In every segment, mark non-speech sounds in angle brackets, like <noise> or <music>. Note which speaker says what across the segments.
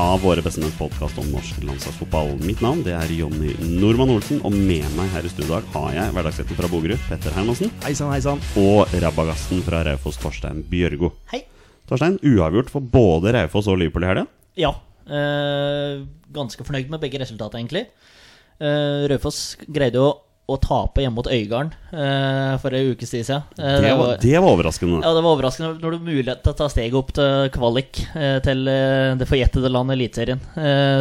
Speaker 1: av Våre bestemenns podkast om norsk landslagsfotball. Mitt navn det er Jonny Normann Olsen, og med meg her i studio har jeg hverdagsretten fra Bogerud, Petter Hermansen,
Speaker 2: Heisan, heisan.
Speaker 1: og rabagassen fra Raufoss, Torstein Bjørgo.
Speaker 3: Hei.
Speaker 1: Torstein, uavgjort for både Raufoss og Liverpool i helga.
Speaker 3: Ja. Øh, ganske fornøyd med begge resultatene, egentlig. Uh, Raufoss greide jo å tape hjemme mot Øygarden uh, for en ukes tid siden. Uh,
Speaker 1: Det var, det var overraskende.
Speaker 3: ja, det var overraskende når du har mulighet til å ta steget opp til kvalik uh, til det forjettede landet Eliteserien.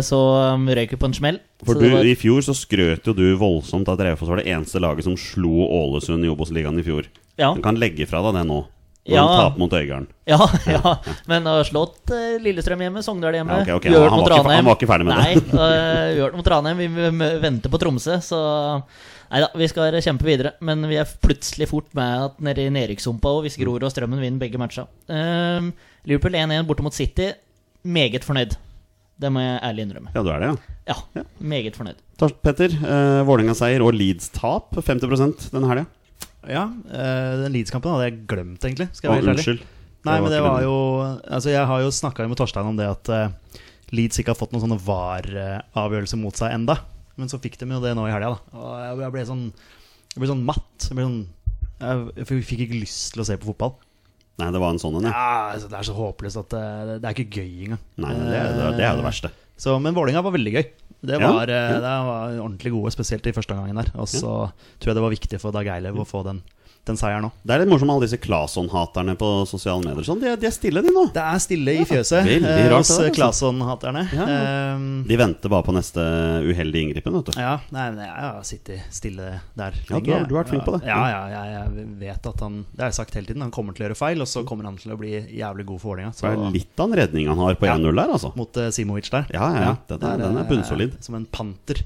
Speaker 3: Så um, røyk vi på en smell.
Speaker 1: For du,
Speaker 3: var-
Speaker 1: I fjor så skrøt jo du voldsomt at Raufoss var det eneste laget som slo Ålesund i Obos-ligaen i fjor.
Speaker 3: ja,
Speaker 1: Du kan legge fra deg det nå. Når
Speaker 3: Ja.
Speaker 1: taper mot Øygarden.
Speaker 3: ja, <laughs> ja, men har ha slått Lillestrøm hjemme, Sogndal hjemme
Speaker 1: Ja, okay,
Speaker 3: okay.
Speaker 1: Han var ikke- han var ikke ferdig med
Speaker 3: Nei,
Speaker 1: det.
Speaker 3: uh, gjort mot Ranheim. Vi venter på Tromsø, så Nei da, vi skal kjempe videre. Men vi er plutselig fort med at nede i nedrykkssumpa òg, hvis Grorud og Strømmen vinner begge matcha. Um, Liverpool 1-1 borte mot City. Meget fornøyd. Det må jeg ærlig innrømme.
Speaker 1: Ja, du er det, ja.
Speaker 3: Ja, meget fornøyd.
Speaker 1: Petter, uh, Vålerenga-seier og Leeds-tap. 50% denne helga.
Speaker 2: Ja, uh, den Leeds-kampen hadde jeg glemt, egentlig. Skal jeg være helt ærlig. Nei, men det var jo Altså, jeg har jo snakka med Torstein om det at uh, Leeds ikke har fått noen sånne VAR-avgjørelser mot seg enda Men så fikk de jo det nå i helga, da. Og jeg jeg ble sånn Jeg ble sånn matt. Jeg ble sånn jeg fikk ikke lyst til å se på fotball.
Speaker 1: Nei, det var en sånn en, ja.
Speaker 2: Ja, altså, Det er så håpløst at det, det er ikke gøy engang.
Speaker 1: Nei, det, det, det er det verste.
Speaker 2: Så, men Vålinga var veldig gøy. Det var, ja,
Speaker 1: ja.
Speaker 2: det var ordentlig gode, spesielt i første gangen der. Og så tror jeg det var viktig for Dag Eilev å få den, den seieren nå.
Speaker 1: Det er litt morsomt med alle disse Claesson-haterne på sosiale medier. Sånn. De, de er stille, de nå.
Speaker 2: Det er stille i fjøset
Speaker 1: veldig
Speaker 2: eh,
Speaker 1: rart
Speaker 2: hos
Speaker 1: altså.
Speaker 2: Claesson-haterne.
Speaker 1: Ja.
Speaker 2: Ehm,
Speaker 1: De venter bare på neste uheldige inngripen, vet du.
Speaker 2: ja, nei, men jeg har sittet stille der
Speaker 1: Ja, du har- du har vært flink på det.
Speaker 2: Ja, ja, ja, jeg vet at han Det har jeg sagt hele tiden. Han kommer til å gjøre feil, og så kommer han til å bli jævlig god for Vålerenga.
Speaker 1: Det er litt av en redning han har på 1-0 der, altså.
Speaker 2: Mot uh, Simovic der.
Speaker 1: Ja, ja, ja. Den er- den er bunnsolid.
Speaker 2: Som en panter.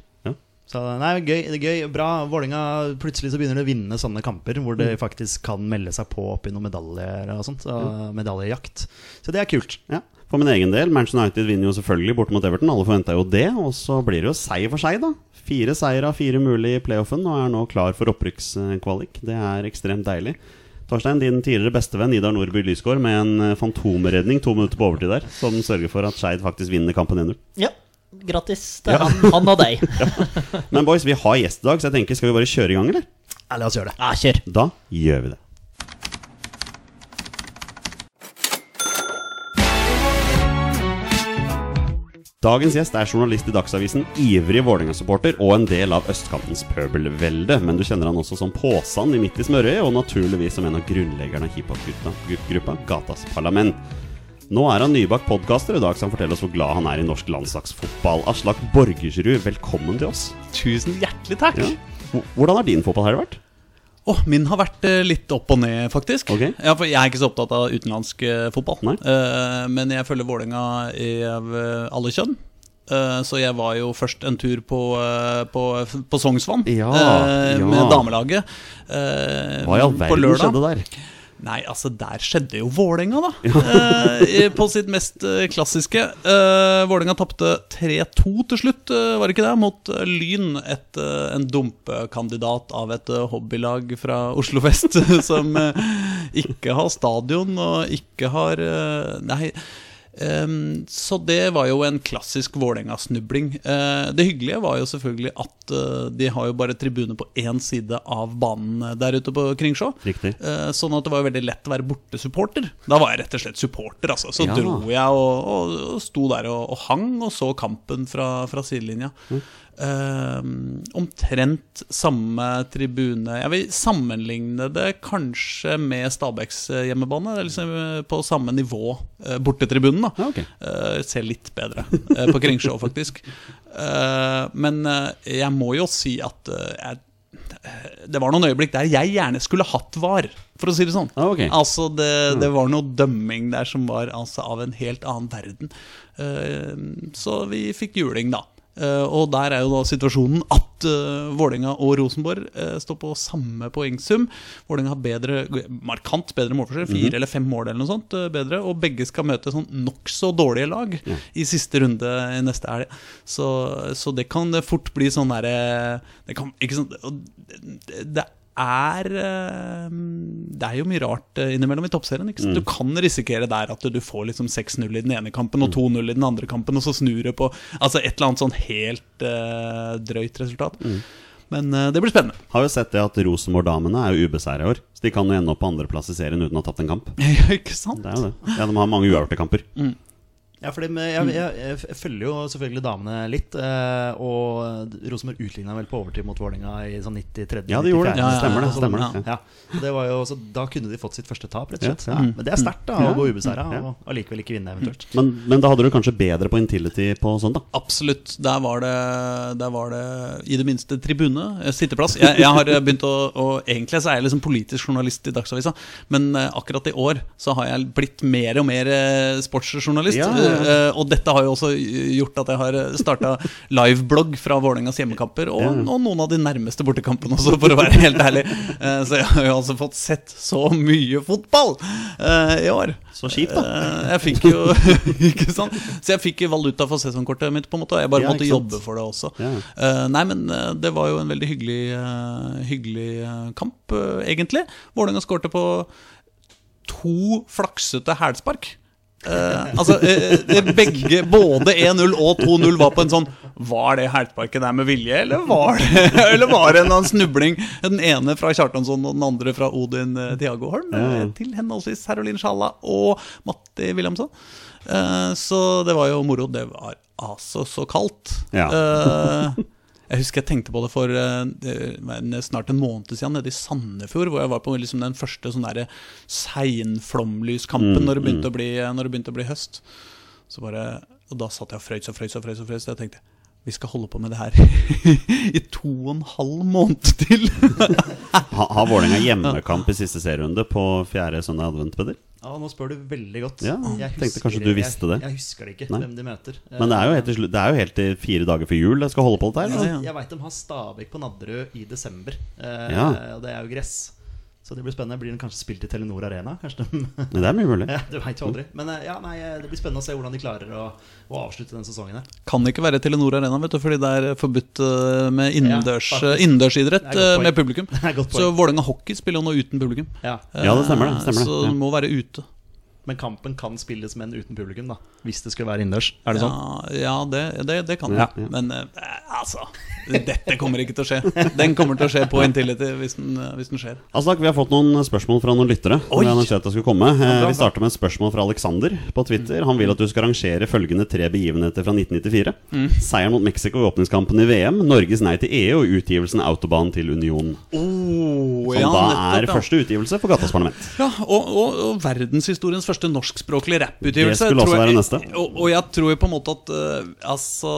Speaker 2: Så nei, gøy, det er gøy, bra. Vålinga plutselig så begynner de å vinne sånne kamper hvor
Speaker 1: det
Speaker 2: de faktisk kan melde seg på opp i noen medaljer og sånt. Så, Medaljejakt. Så det er kult.
Speaker 1: Ja. For min egen del, Manchester United vinner jo selvfølgelig bort mot Everton. Alle forventa jo det. Og så blir det jo seier for seg, da. Fire seier av fire mulig i playoffen og er nå klar for opprykkskvalik. Det er ekstremt deilig. Torstein, din tidligere bestevenn Idar Nordby Lysgård med en fantomredning to minutter på overtid der, som sørger for at Skeid faktisk vinner kampen 1-0.
Speaker 3: Ja, grattis til han, han og deg. <laughs>
Speaker 1: Men boys, vi har gjest i dag, så jeg tenker skal vi bare kjøre i gang, eller?
Speaker 2: Ja, la oss gjøre det.
Speaker 3: Ja, kjør.
Speaker 1: Da gjør vi det. Dagens gjest er journalist i Dagsavisen, ivrig Vålerenga-supporter og en del av østkantens pøbelvelde. Men du kjenner han også som Påsan i Midt i smørøyet, og naturligvis som en av grunnleggerne av hiphop-gruppa Gatas Parlament. Nå er han nybakt podkaster, og i dag skal han fortelle oss hvor glad han er i norsk landslagsfotball. Aslak Borgersrud, velkommen til oss.
Speaker 4: Tusen hjertelig takk.
Speaker 1: Ja. Hvordan har din fotballhelg vært?
Speaker 4: Åh, min har vært eh, litt opp og ned, faktisk.
Speaker 1: Okay.
Speaker 4: Ja, for Jeg er ikke så opptatt av utenlandsk eh, fotball.
Speaker 1: Nei.
Speaker 4: Eh, men jeg følger Vålerenga i alle kjønn. Så jeg var jo først en tur på, på, på Sognsvann
Speaker 1: Ja, ja.
Speaker 4: med damelaget.
Speaker 1: Hva i all verden skjedde der?
Speaker 4: Nei, altså, der skjedde jo Vålerenga, da. <laughs> Eh, på sitt mest eh, klassiske. Eh, Vålerenga tapte 3-2 til slutt, eh, var det ikke det? Mot eh, Lyn. Et, en dumpekandidat av et hobbylag fra Oslo vest <laughs> som ikke har stadion og ikke har Nei. Ehm, så det var jo en klassisk Vålerenga-snubling. Eh, det hyggelige var jo selvfølgelig at eh, de har jo bare tribune på én side av banen eh, der ute på Kringsjå.
Speaker 1: Riktig.
Speaker 4: Sånn at det var veldig lett å være bortesupporter. Da var jeg rett og slett supporter. Altså. Så
Speaker 1: Ja.
Speaker 4: dro jeg og, og, og sto der og, og hang og så kampen fra, fra sidelinja. Eh, omtrent samme tribune Jeg vil sammenligne det kanskje med Stabæks eh, hjemmebane. Det er liksom eh, på samme nivå, eh, bortetribunen. da
Speaker 1: Ja, ok.
Speaker 4: Eh, ser litt bedre på Kringsjå, <laughs> faktisk. Men jeg må jo si at jeg, det var noen øyeblikk der jeg gjerne skulle hatt var, for å si det sånn.
Speaker 1: Ah, ok.
Speaker 4: Altså, det, det var noe dømming der som var altså, av en helt annen verden. Så vi fikk juling, da. Eh, og der er jo da situasjonen at uh, Vålerenga og Rosenborg eh, står på samme poengsum. Vålerenga har bedre, markant bedre målforskjell, fire eller fem mål eller noe sånt bedre. Og begge skal møte sånn nokså dårlige lag i siste runde i neste helg. Så, så det kan fort bli sånn derre Det sånn det- Det er eh, Det er jo mye rart eh, innimellom i toppserien. Ikke sant? Du kan risikere der at du får liksom 6-0 i den ene kampen og 2-0 i den andre kampen, og så snur det på altså et eller annet sånn helt uh, drøyt resultat. Men uh, det blir spennende.
Speaker 1: Har jo sett det at Rosenborg-damene er jo ubeseira i år. Så de kan jo ende opp på andreplass i serien uten å ha tapt en kamp. <laughs>
Speaker 4: Ja, ikke sant?
Speaker 1: Det er jo det. Ja, De har mange uavgjorte kamper.
Speaker 2: Ja, fordi jeg, jeg, jeg følger jo selvfølgelig damene litt. Eh, og Rosenborg utligna vel på overtid mot Vålerenga i sånn 93.
Speaker 1: Ja, de gjorde det.
Speaker 4: Ja, ja.
Speaker 1: Stemmer det. Stemmer det.
Speaker 2: Ja. Det var jo, så da kunne de fått sitt første tap, rett og slett.
Speaker 1: Ja, ja.
Speaker 2: Men det er sterkt, da, å gå ubeseira og allikevel ikke vinne, eventuelt.
Speaker 1: Men, men da hadde du kanskje bedre på Intility på søndag?
Speaker 4: Absolutt. Der var det, der var det i det minste tribune. eh, Sitteplass. Jeg, jeg har begynt å å Egentlig så er jeg liksom politisk journalist i Dagsavisa, men eh, akkurat i år så har jeg blitt mer og mer eh, sportsjournalist.
Speaker 1: Ja.
Speaker 4: Eh, og dette har jo også gjort at jeg har starta liveblogg fra Vålerengas hjemmekamper, og, og noen av de nærmeste bortekampene også, for å være helt ærlig. Eh, så jeg har jo altså fått sett så mye fotball eh, i år.
Speaker 1: Så kjipt, da.
Speaker 4: Eh, Jeg fikk jo <laughs> Ikke sant? Så jeg fikk valuta for sesongkortet mitt, på en måte. og Jeg bare
Speaker 1: Ja,
Speaker 4: måtte jobbe for det også.
Speaker 1: Ja.
Speaker 4: Eh, nei, men eh, det var jo en veldig hyggelig, eh, hyggelig eh, kamp, eh, egentlig. Vålerenga skårte på to flaksete hælspark. Eh, altså, uh, begge, både 1-0 og 2-0 var på en sånn Var det hælsparket der med vilje, eller var det <laughs> Eller var det en snubling? Den ene fra Kjartansson og den andre fra Odin uh, Diago Holm. eh, Til henholdsvis Herolin Sjalla og Matti Wilhelmsson. Så det var jo moro. Det var altså så kaldt.
Speaker 1: Ja.
Speaker 4: Jeg husker jeg tenkte på det for uh, snart en måned siden nede i Sandefjord, hvor jeg var på liksom den første sånn seinflomlyskampen når, det bli- når det begynte å bli høst. Så bare, og da satt jeg og frøys og frøys og frøys. Og frøys og jeg tenkte vi skal holde på med det her <laughs> i to og en halv måned til. <laughs>
Speaker 1: Ha, har Vålerenga hjemmekamp i <laughs> siste serierunde på fjerde søndag advent, Peder?
Speaker 2: Ja, nå spør du veldig godt.
Speaker 1: Ja,
Speaker 2: Jeg
Speaker 1: tenkte kanskje du visste det.
Speaker 2: Jeg, jeg husker det ikke,
Speaker 1: Nei.
Speaker 2: hvem de møter.
Speaker 1: Men det er jo helt det er jo helt til fire dager før jul jeg skal holde på dette her.
Speaker 4: Ja.
Speaker 2: Jeg veit de har Stabæk på Nadderud i desember. Eh,
Speaker 1: Ja.
Speaker 2: Og det er jo gress. Så det blir spennende. Blir den kanskje spilt i Telenor Arena? Kanskje de
Speaker 1: det er mye mulig. <laughs>
Speaker 2: ja, Du veit jo aldri. Men eh, ja, nei, eh, det blir spennende å se hvordan de klarer å, å avslutte den sesongen her.
Speaker 4: Kan ikke være Telenor Arena, vet du, fordi det er forbudt eh, med innendørs,
Speaker 2: Ja,
Speaker 4: innendørsidrett med publikum. <laughs> Så. Vålerenga hockey spiller jo nå uten publikum.
Speaker 2: Ja.
Speaker 1: Ja, det stemmer det, stemmer
Speaker 4: Så
Speaker 1: du
Speaker 4: det må være ute.
Speaker 2: Men kampen kan spilles, med en uten publikum, da. Hvis det skulle være innendørs. Er det sånn?
Speaker 4: Ja, ja det, det, det kan det.
Speaker 1: Ja, ja.
Speaker 4: Men eh, altså Dette kommer ikke til å skje. Den kommer til å skje på Intility hvis den, eh, hvis den skjer.
Speaker 1: Aslak, vi har fått noen spørsmål fra noen lyttere.
Speaker 4: Oi!
Speaker 1: Vi annonserte at det skulle komme. Eh, Vi starter med et spørsmål fra Alexander på Twitter. Han vil at du skal rangere følgende tre begivenheter fra 1994.
Speaker 4: Mm.
Speaker 1: Seieren mot Mexico i åpningskampen i VM, Norges nei til EU og utgivelsen Autobahn til Union.
Speaker 4: Oh,
Speaker 1: Som da er første utgivelse for Gatas Parlament.
Speaker 4: Ja, og, og, og verdenshistoriens første norskspråklige rapputgivelse.
Speaker 1: Det skulle også være neste.
Speaker 4: Og, og jeg tror på en måte at uh, Altså,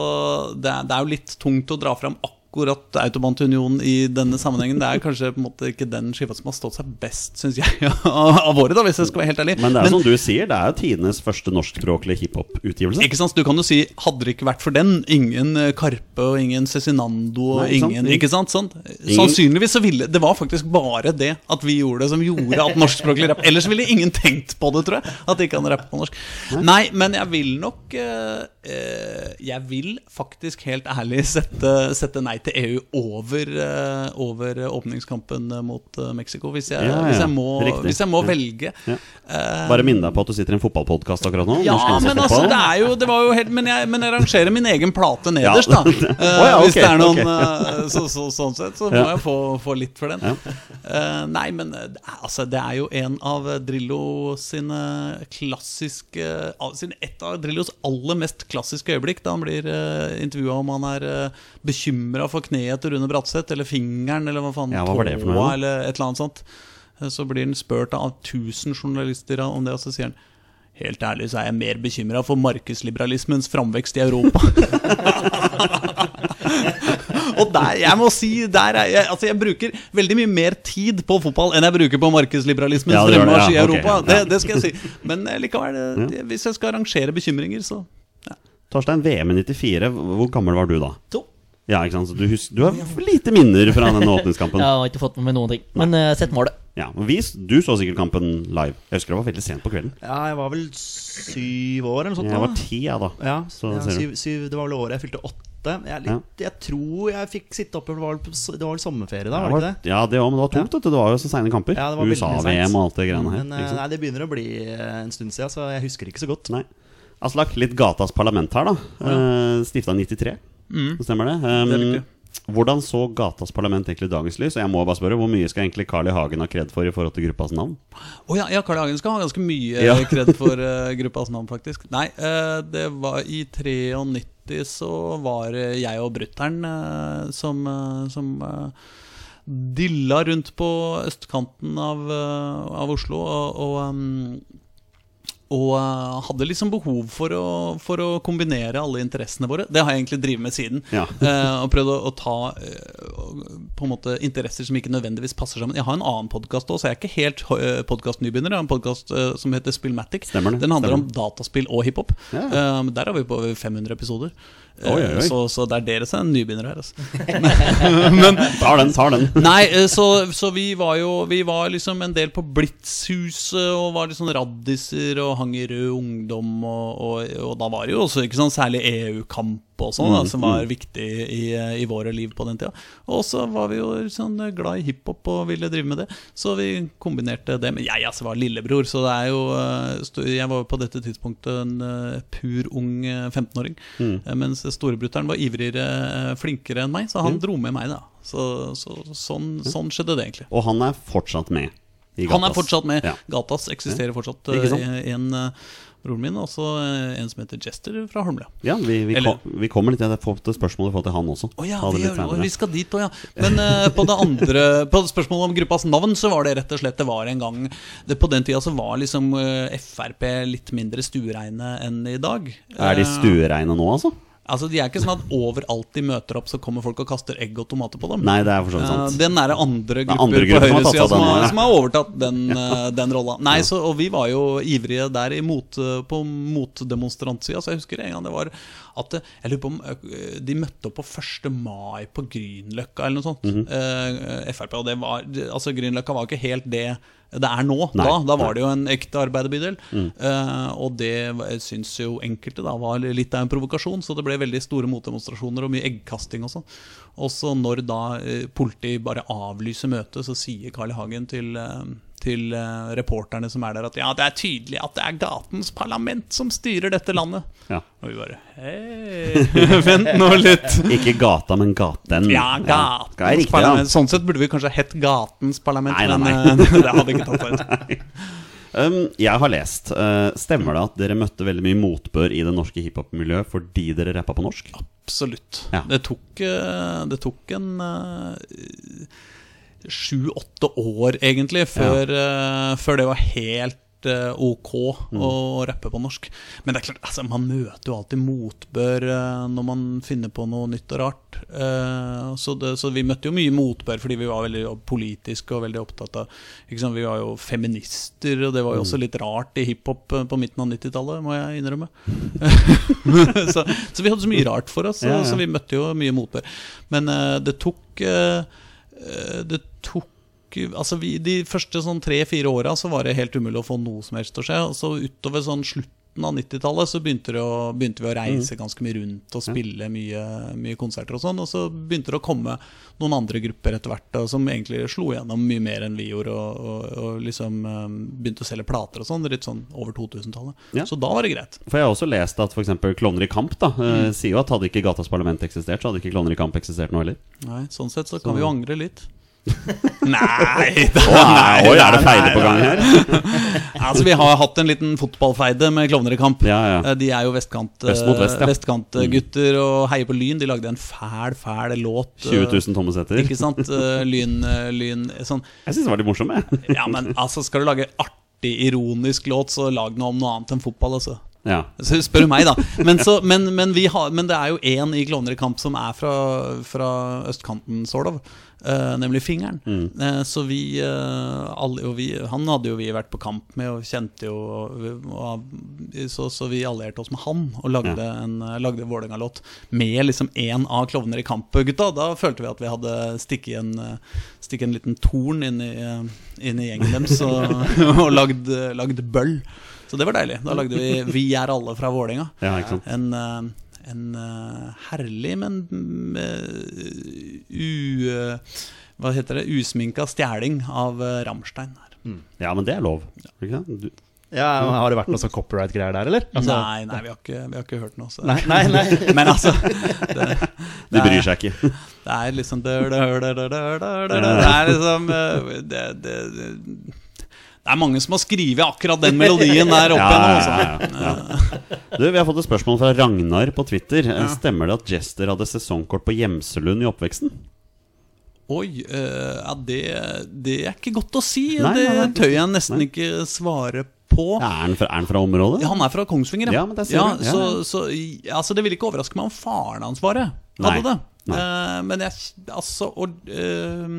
Speaker 4: det er, det er jo litt tungt å dra fram akkurat Autobahn til i denne sammenhengen. Det er kanskje på en måte ikke den skiva som har stått seg best, syns jeg, <laughs> av våre året, da, hvis jeg skal være helt ærlig.
Speaker 1: Men det er Men, som du sier, det er tidenes første norskspråklige hiphop-utgivelse.
Speaker 4: Ikke sant, Du kan jo si hadde det ikke vært for den, ingen eh, Karpe og ingen Cezinando og
Speaker 1: Nei, ikke
Speaker 4: ingen Ikke sant? Sånn. Sannsynligvis så ville Det var faktisk bare det at vi gjorde det, som gjorde at norskspråklig rapp Ellers ville ingen tenkt på det, tror jeg. At de kan rappe på norsk. Nei, men jeg vil nok eh, eh, Jeg vil faktisk helt ærlig sette, sette nei til EU over, eh, over åpningskampen eh, mot eh, Mexico, hvis jeg,
Speaker 1: Ja, ja,
Speaker 4: hvis jeg må, hvis jeg må velge.
Speaker 1: Bare minne deg på at du sitter i en fotballpodkast akkurat nå.
Speaker 4: ja, men altså, det er jo Det var jo helt Men jeg, men jeg rangerer min egen plate nederst, da. <laughs>
Speaker 1: Å ja,
Speaker 4: hvis det er noen okay. så, så, Sånn sett, så må jeg få, få litt for den. Nei, men altså, det er jo en av Drillo sine klassiske sin, Et av Drillos aller mest klassiske øyeblikk, da han blir uh, intervjua om han er uh, bekymra for kneet til Rune Bratseth, eller fingeren, eller hva faen,
Speaker 1: Ja, hva det
Speaker 4: tåa, eller et eller annet sånt. Så blir han spurt av 1000 journalister om det, og så sier han Helt ærlig så er jeg mer bekymra for markedsliberalismens framvekst i Europa. <laughs> og der, jeg må si der er jeg, altså jeg bruker veldig mye mer tid på fotball enn jeg bruker på markedsliberalismens
Speaker 1: Ja, det det,
Speaker 4: fremmarsj i
Speaker 1: ja, ok,
Speaker 4: Europa.
Speaker 1: ja.
Speaker 4: Det, det skal jeg si. Men eh, likevel, eh, hvis jeg skal rangere bekymringer, så
Speaker 1: Torstein, VM i 94, hvor gammel var du da?
Speaker 3: To.
Speaker 1: Ja, ikke sant? Så du, husker, du har lite minner fra den åpningskampen. <laughs>
Speaker 3: Jeg har ikke fått med meg noen ting. Men uh, sett målet.
Speaker 1: Ja, vi, Du så sikkert kampen live. Jeg husker det var veldig sent på kvelden.
Speaker 2: Ja, jeg var vel syv år eller noe sånt.
Speaker 1: Jeg
Speaker 2: da.
Speaker 1: var ti, jeg, da.
Speaker 2: Ja,
Speaker 1: Så
Speaker 2: ja
Speaker 1: ser
Speaker 2: syv, syv, det var vel året jeg fylte åtte. Jeg, er litt, jeg tror jeg fikk sitte oppe, det var vel, på s- det var vel sommerferie da, var det ikke det?
Speaker 1: Ja, det òg, men det var tungt. Ja. Det var jo så seine kamper.
Speaker 2: Ja.
Speaker 1: USA-VM og alt det greiene her.
Speaker 2: Men eh, nei, det begynner å bli eh, en stund siden, så jeg husker ikke så godt.
Speaker 1: Nei. Aslak, litt gatas parlament her, da. Ja. Stifta 93, stemmer det? Um,
Speaker 4: Mm. Det er.
Speaker 1: Hvordan så gatas parlament egentlig dagens lys? Og jeg må bare spørre, Hvor mye skal egentlig Carl I. Hagen ha kred for i forhold til gruppas navn?
Speaker 4: Oh, ja, ja, Carl I. Hagen skal ha ganske mye
Speaker 1: Ja. <laughs>
Speaker 4: kred for uh, <laughs> gruppas navn, faktisk. Nei, uh, det var i 93 så var jeg og brutter'n uh, som, som dilla rundt på østkanten av, av Oslo og, og um, og eh, hadde liksom behov for å, for å kombinere alle interessene våre. Det har jeg egentlig drevet med siden.
Speaker 1: Ja.
Speaker 4: uh, <laughs> og prøvd å, å ta uh, på en måte interesser som ikke nødvendigvis passer sammen. Jeg har en annen podkast òg, så jeg er ikke helt uh, podkastnybegynner. Jeg har en podkast som heter Spillmatic. Den handler
Speaker 1: stemmer.
Speaker 4: om dataspill og hiphop.
Speaker 1: Ja.
Speaker 4: Der har vi på over 500 episoder. Eh,
Speaker 1: Oi, oi.
Speaker 4: Så, så det er dere som er nybegynnere her. Altså. <laughs>
Speaker 1: Tar den, tar den. <laughs>
Speaker 4: Nei, eh, så, så vi var jo Vi var liksom en del på Blitzhuset og var liksom raddiser og hang i Rød Ungdom, og, og, og da var det jo også ikke sånn særlig EU-kamp og sånn,
Speaker 1: Mm,
Speaker 4: som var viktig i, i våre liv på den tida. Og så var vi jo sånn glad i hiphop og ville drive med det, så vi kombinerte det. Men jeg altså var lillebror, så det er jo eh, Jeg var på dette tidspunktet en eh, pur ung eh, 15-åring,
Speaker 1: Mm.
Speaker 4: eh, mens storebrutter'n var ivrigere, flinkere enn meg, så han dro med meg, da. Så, så sånn, sånn skjedde det egentlig.
Speaker 1: Og han er fortsatt med i
Speaker 4: Han er fortsatt med.
Speaker 1: Ja.
Speaker 4: Gatas eksisterer fortsatt. I
Speaker 1: sant?
Speaker 4: En broren min, og så eh, en som heter Jester fra Holmlia.
Speaker 1: Ja, vi, vi,
Speaker 4: Eller-
Speaker 1: kom, vi kommer litt til det får spørsmål i til han også.
Speaker 4: Å ja, vi, vi skal dit òg, ja. Men uh, på det andre På spørsmålet om gruppas navn, så var det rett og slett Det var en gang det, På den tida så var liksom uh, Frp litt mindre stuereine enn i dag.
Speaker 1: Er de
Speaker 4: Eh,
Speaker 1: stuereine nå, altså?
Speaker 4: Altså, De er ikke sånn at overalt de møter opp, så kommer folk og kaster egg og tomater på dem.
Speaker 1: Nei, det er for sånn vidt
Speaker 4: Eh,
Speaker 1: sant.
Speaker 4: den er det andre grupper
Speaker 1: andre grupper på
Speaker 4: høyresida som, har- som har overtatt den, eh, den rolla. Nei, så, og vi var jo ivrige der i mot, på motdemonstrantsida. Så jeg husker en gang det var at eh, Jeg lurer på om eh, de møtte opp på 1. mai på Grünerløkka eller noe sånt.
Speaker 1: Mhm.
Speaker 4: eh, Frp. Og det var Altså, Grünerløkka var ikke helt det det er nå.
Speaker 1: Nei,
Speaker 4: da da var det jo en ekte arbeiderbydel. Eh, og det syns jo enkelte da var litt av en provokasjon, så det ble veldig store motdemonstrasjoner og mye eggkasting og sånn. Og så når da eh, politiet bare avlyser møtet, så sier Carl I. Hagen til, eh, til eh, reporterne som er der, at ja, det er tydelig at det er gatens parlament som styrer dette landet.
Speaker 1: Ja.
Speaker 4: Og vi bare <laughs> hei, vent nå litt.
Speaker 1: Ikke gata, men gaten.
Speaker 4: Ja,
Speaker 1: Skal
Speaker 4: ja.
Speaker 1: riktig,
Speaker 4: parlament.
Speaker 1: ja.
Speaker 4: Sånn sett burde vi kanskje hett Gatens parlament,
Speaker 1: Nei, nei,
Speaker 4: men eh, <laughs> det hadde ikke tatt seg ut.
Speaker 1: Um, jeg har lest. uh, stemmer det at dere møtte veldig mye motbør i det norske hiphop-miljøet fordi dere rappa på norsk?
Speaker 4: Absolutt.
Speaker 1: Ja.
Speaker 4: Det, tok, det tok en eh, sju-åtte år, egentlig, før, eh, før det var helt eh, ok
Speaker 1: Mm.
Speaker 4: å rappe på norsk. Men det er klart, altså, man møter jo alltid motbør eh, når man finner på noe nytt og rart. Så, det, så vi møtte jo mye motbør fordi vi var veldig politiske og veldig opptatt av sant? Vi var jo feminister, og det var jo også litt rart i hiphop på midten av 90-tallet, må jeg innrømme. <laughs> <laughs> så, så vi hadde så mye rart for oss, så,
Speaker 1: Ja, ja.
Speaker 4: så vi møtte jo mye motbør. Men det tok Det tok Altså vi, De første sånn tre-fire åra så var det helt umulig å få noe som helst til å skje. Og så utover sånn slutten av 90-tallet så begynte, det å, begynte vi å
Speaker 1: Mm.
Speaker 4: reise ganske mye rundt og spille mye, mye konserter og sånn. Og så begynte det å komme noen andre grupper etter hvert som egentlig slo gjennom mye mer enn vi gjorde, og, og, og liksom eh, begynte å selge plater og sånn, litt sånn over 2000-tallet.
Speaker 1: Ja.
Speaker 4: Så da var det greit.
Speaker 1: For jeg har også lest at f.eks. Klovner i kamp da,
Speaker 4: Mm.
Speaker 1: eh, sier jo at hadde ikke Gatas Parlament eksistert, så hadde ikke Klovner i kamp eksistert nå heller.
Speaker 4: Nei, sånn sett så kan vi jo angre litt. <laughs> Nei, da,
Speaker 1: nei, oi, er det feide på gang her? <laughs>
Speaker 4: Altså, vi har hatt en liten fotballfeide med Klovner i kamp.
Speaker 1: Ja, ja.
Speaker 4: Eh, De er jo vestkant,
Speaker 1: Vest mot vest, ja. Mm.
Speaker 4: og heier på Lyn. De lagde en fæl, fæl låt. eh,
Speaker 1: 20 000 tommesetter.
Speaker 4: Ikke sant? Eh, Lyn, eh, lyn sånn.
Speaker 1: Jeg syns det var litt morsomme jeg. <laughs>
Speaker 4: Ja, men altså, skal du lage artig, ironisk låt, så lag noe om noe annet enn fotball, altså.
Speaker 1: Ja.
Speaker 4: Så spør du meg, da. Men, så, men, men, vi har, men det er jo én i Klovner i kamp som er fra, fra østkanten, sort of. Eh, nemlig Fingeren. Eh, så vi, uh, alle, og vi Han hadde jo vi vært på kamp med og kjente jo og, og, så, så vi allierte oss med han og lagde
Speaker 1: Ja.
Speaker 4: en uh, lagde Vålerenga-låt med liksom én av Klovner i kamp-gutta. Da følte vi at vi hadde stikket en, stikket en liten torn inn i, inn i gjengen deres <laughs> og, og lagd, lagd bøll. Så det var deilig. Da lagde vi 'Vi er alle fra Vålerenga'.
Speaker 1: Ja.
Speaker 4: En, en eh, herlig, men eh, u... eh, hva heter det? Usminka stjeling av uh, Rammstein. her.
Speaker 1: Ja, men det er lov. Ikke sant? Du,
Speaker 2: Ja, Har det vært noe sånn copyright-greier der, eller? Altså-
Speaker 4: nei, nei, vi har ikke, vi har ikke hørt noe. Så.
Speaker 2: Nei, nei, nei.
Speaker 4: Men altså det,
Speaker 1: de bryr seg ikke.
Speaker 4: det er liksom Det er liksom eh, det, det, er mange som har skrevet akkurat den melodien <laughs> der opp
Speaker 1: Ja,
Speaker 4: igjennom.
Speaker 1: ja,
Speaker 4: altså.
Speaker 1: ja, ja. Du, Vi har fått et spørsmål fra Ragnar på Twitter. Stemmer det at Jester hadde sesongkort på Gjemselund i oppveksten?
Speaker 4: Oi, uh, det, det er ikke godt å si.
Speaker 1: Nei,
Speaker 4: det
Speaker 1: nei, nei.
Speaker 4: tør jeg nesten ikke svare på.
Speaker 1: Ja, er, han fra, er han fra området?
Speaker 4: Ja, han er fra Kongsvinger,
Speaker 1: Ja, men det ser
Speaker 4: ja.
Speaker 1: Ja,
Speaker 4: så, så altså, det ville ikke overraske meg om faren hans var det. Hadde det. Eh, men jeg Altså og, eh,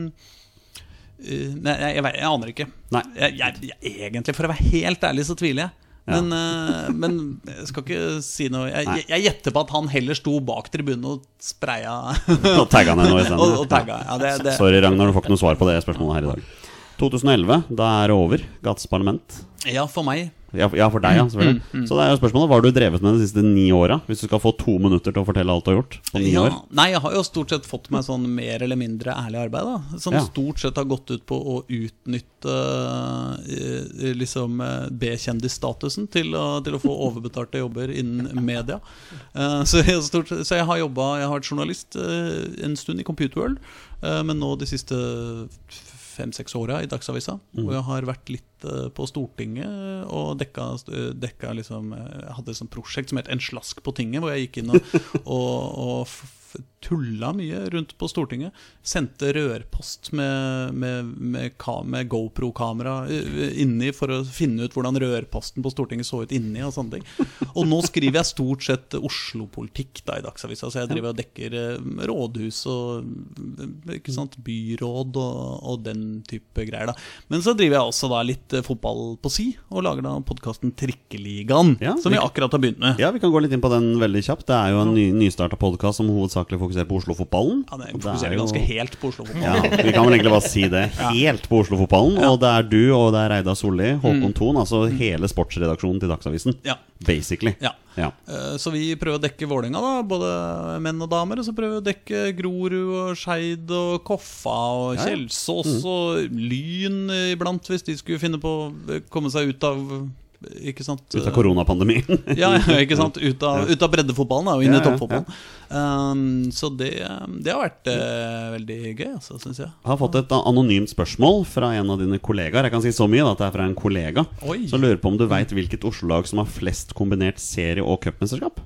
Speaker 4: Nei, jeg, jeg, jeg aner ikke.
Speaker 1: Nei.
Speaker 4: Jeg, egentlig, for å være helt ærlig, så tviler jeg.
Speaker 1: Ja.
Speaker 4: Men, eh, men jeg skal ikke si noe. Jeg, jeg, gjetter på at han heller sto bak tribunen og spraya
Speaker 1: Og tagga ned nå i stedet. <laughs>
Speaker 4: og, og tagga. Ja, det, det.
Speaker 1: Sorry, Ragnar, du får ikke noe svar på det spørsmålet her i dag. 2011, da er det over. Gates parlament.
Speaker 4: ja, for meg.
Speaker 1: Ja, ja, for deg, ja, selvfølgelig.
Speaker 4: Mm,
Speaker 1: Så det er jo spørsmålet Hva har du drevet med de siste ni åra? Hvis du skal få to minutter til å fortelle alt du har gjort på ni
Speaker 4: Ja,
Speaker 1: år.
Speaker 4: nei, jeg har jo stort sett fått meg sånn mer eller mindre ærlig arbeid. da Som
Speaker 1: Ja.
Speaker 4: stort sett har gått ut på å utnytte eh, liksom eh, B-kjendisstatusen til, til å få overbetalte jobber innen media. Eh, så, jeg, har stort, så jeg har jobba Jeg har vært journalist eh, en stund i Computer World, eh, men nå de siste fem-seks åra i Dagsavisa.
Speaker 1: Mm.
Speaker 4: Og jeg har vært litt eh, på Stortinget og dekka, eh, dekka liksom eh, Jeg hadde et sånt prosjekt som het En slask på tinget, hvor jeg gikk inn og, <laughs> og, og tulla mye rundt på Stortinget. Sendte rørpost med, med, med, med GoPro-kamera eh, inni for å finne ut hvordan rørposten på Stortinget så ut inni. Og sånne ting Og nå skriver jeg stort sett Oslo-politikk da i Dagsavisa, så jeg driver og dekker eh, rådhus og eh, ikke sant, byråd og, og den type greier. da Men så driver jeg også da litt fotball på si, og lager da podkasten Trikkeligaen,
Speaker 1: Ja,
Speaker 4: som vi- akkurat har begynt med.
Speaker 1: Ja, Vi kan gå litt inn på den veldig kjapt. Det er jo en ny, nystarta podkast som hovedsakelig fokuserer på Oslo-fotballen.
Speaker 4: Ja, det fokuserer
Speaker 1: er jo-
Speaker 4: ganske helt på Oslo-fotballen.
Speaker 1: Ja, Vi kan vel egentlig bare si det. Helt på Oslo-fotballen. Og det er du, og det er Reidar Solli, Håkon Thon, altså hele sportsredaksjonen til Dagsavisen.
Speaker 4: Ja.
Speaker 1: Basically.
Speaker 4: Ja.
Speaker 1: Ja.
Speaker 4: Eh, Så vi prøver å dekke Vålerenga, da, både menn og damer. Og så prøver vi å dekke Grorud og Skeid og Koffa og
Speaker 1: Ja, ja.
Speaker 4: Kjelsås og Lyn iblant, hvis de skulle finne på å komme seg ut av ikke sant?
Speaker 1: Ut av koronapandemien. <laughs>
Speaker 4: Ja, ja, ikke sant? Ut av, ut av breddefotballen og inn
Speaker 1: Ja,
Speaker 4: i
Speaker 1: ja,
Speaker 4: toppfotballen. Um, så det, det har vært uh, veldig gøy, altså, syns jeg.
Speaker 1: Jeg har fått et anonymt spørsmål fra en av dine kollegaer. Jeg kan si så mye da, at det er fra en kollega.
Speaker 4: Oi.
Speaker 1: Så lurer på om du veit hvilket Oslo-lag som har flest kombinert serie- og cupmesterskap?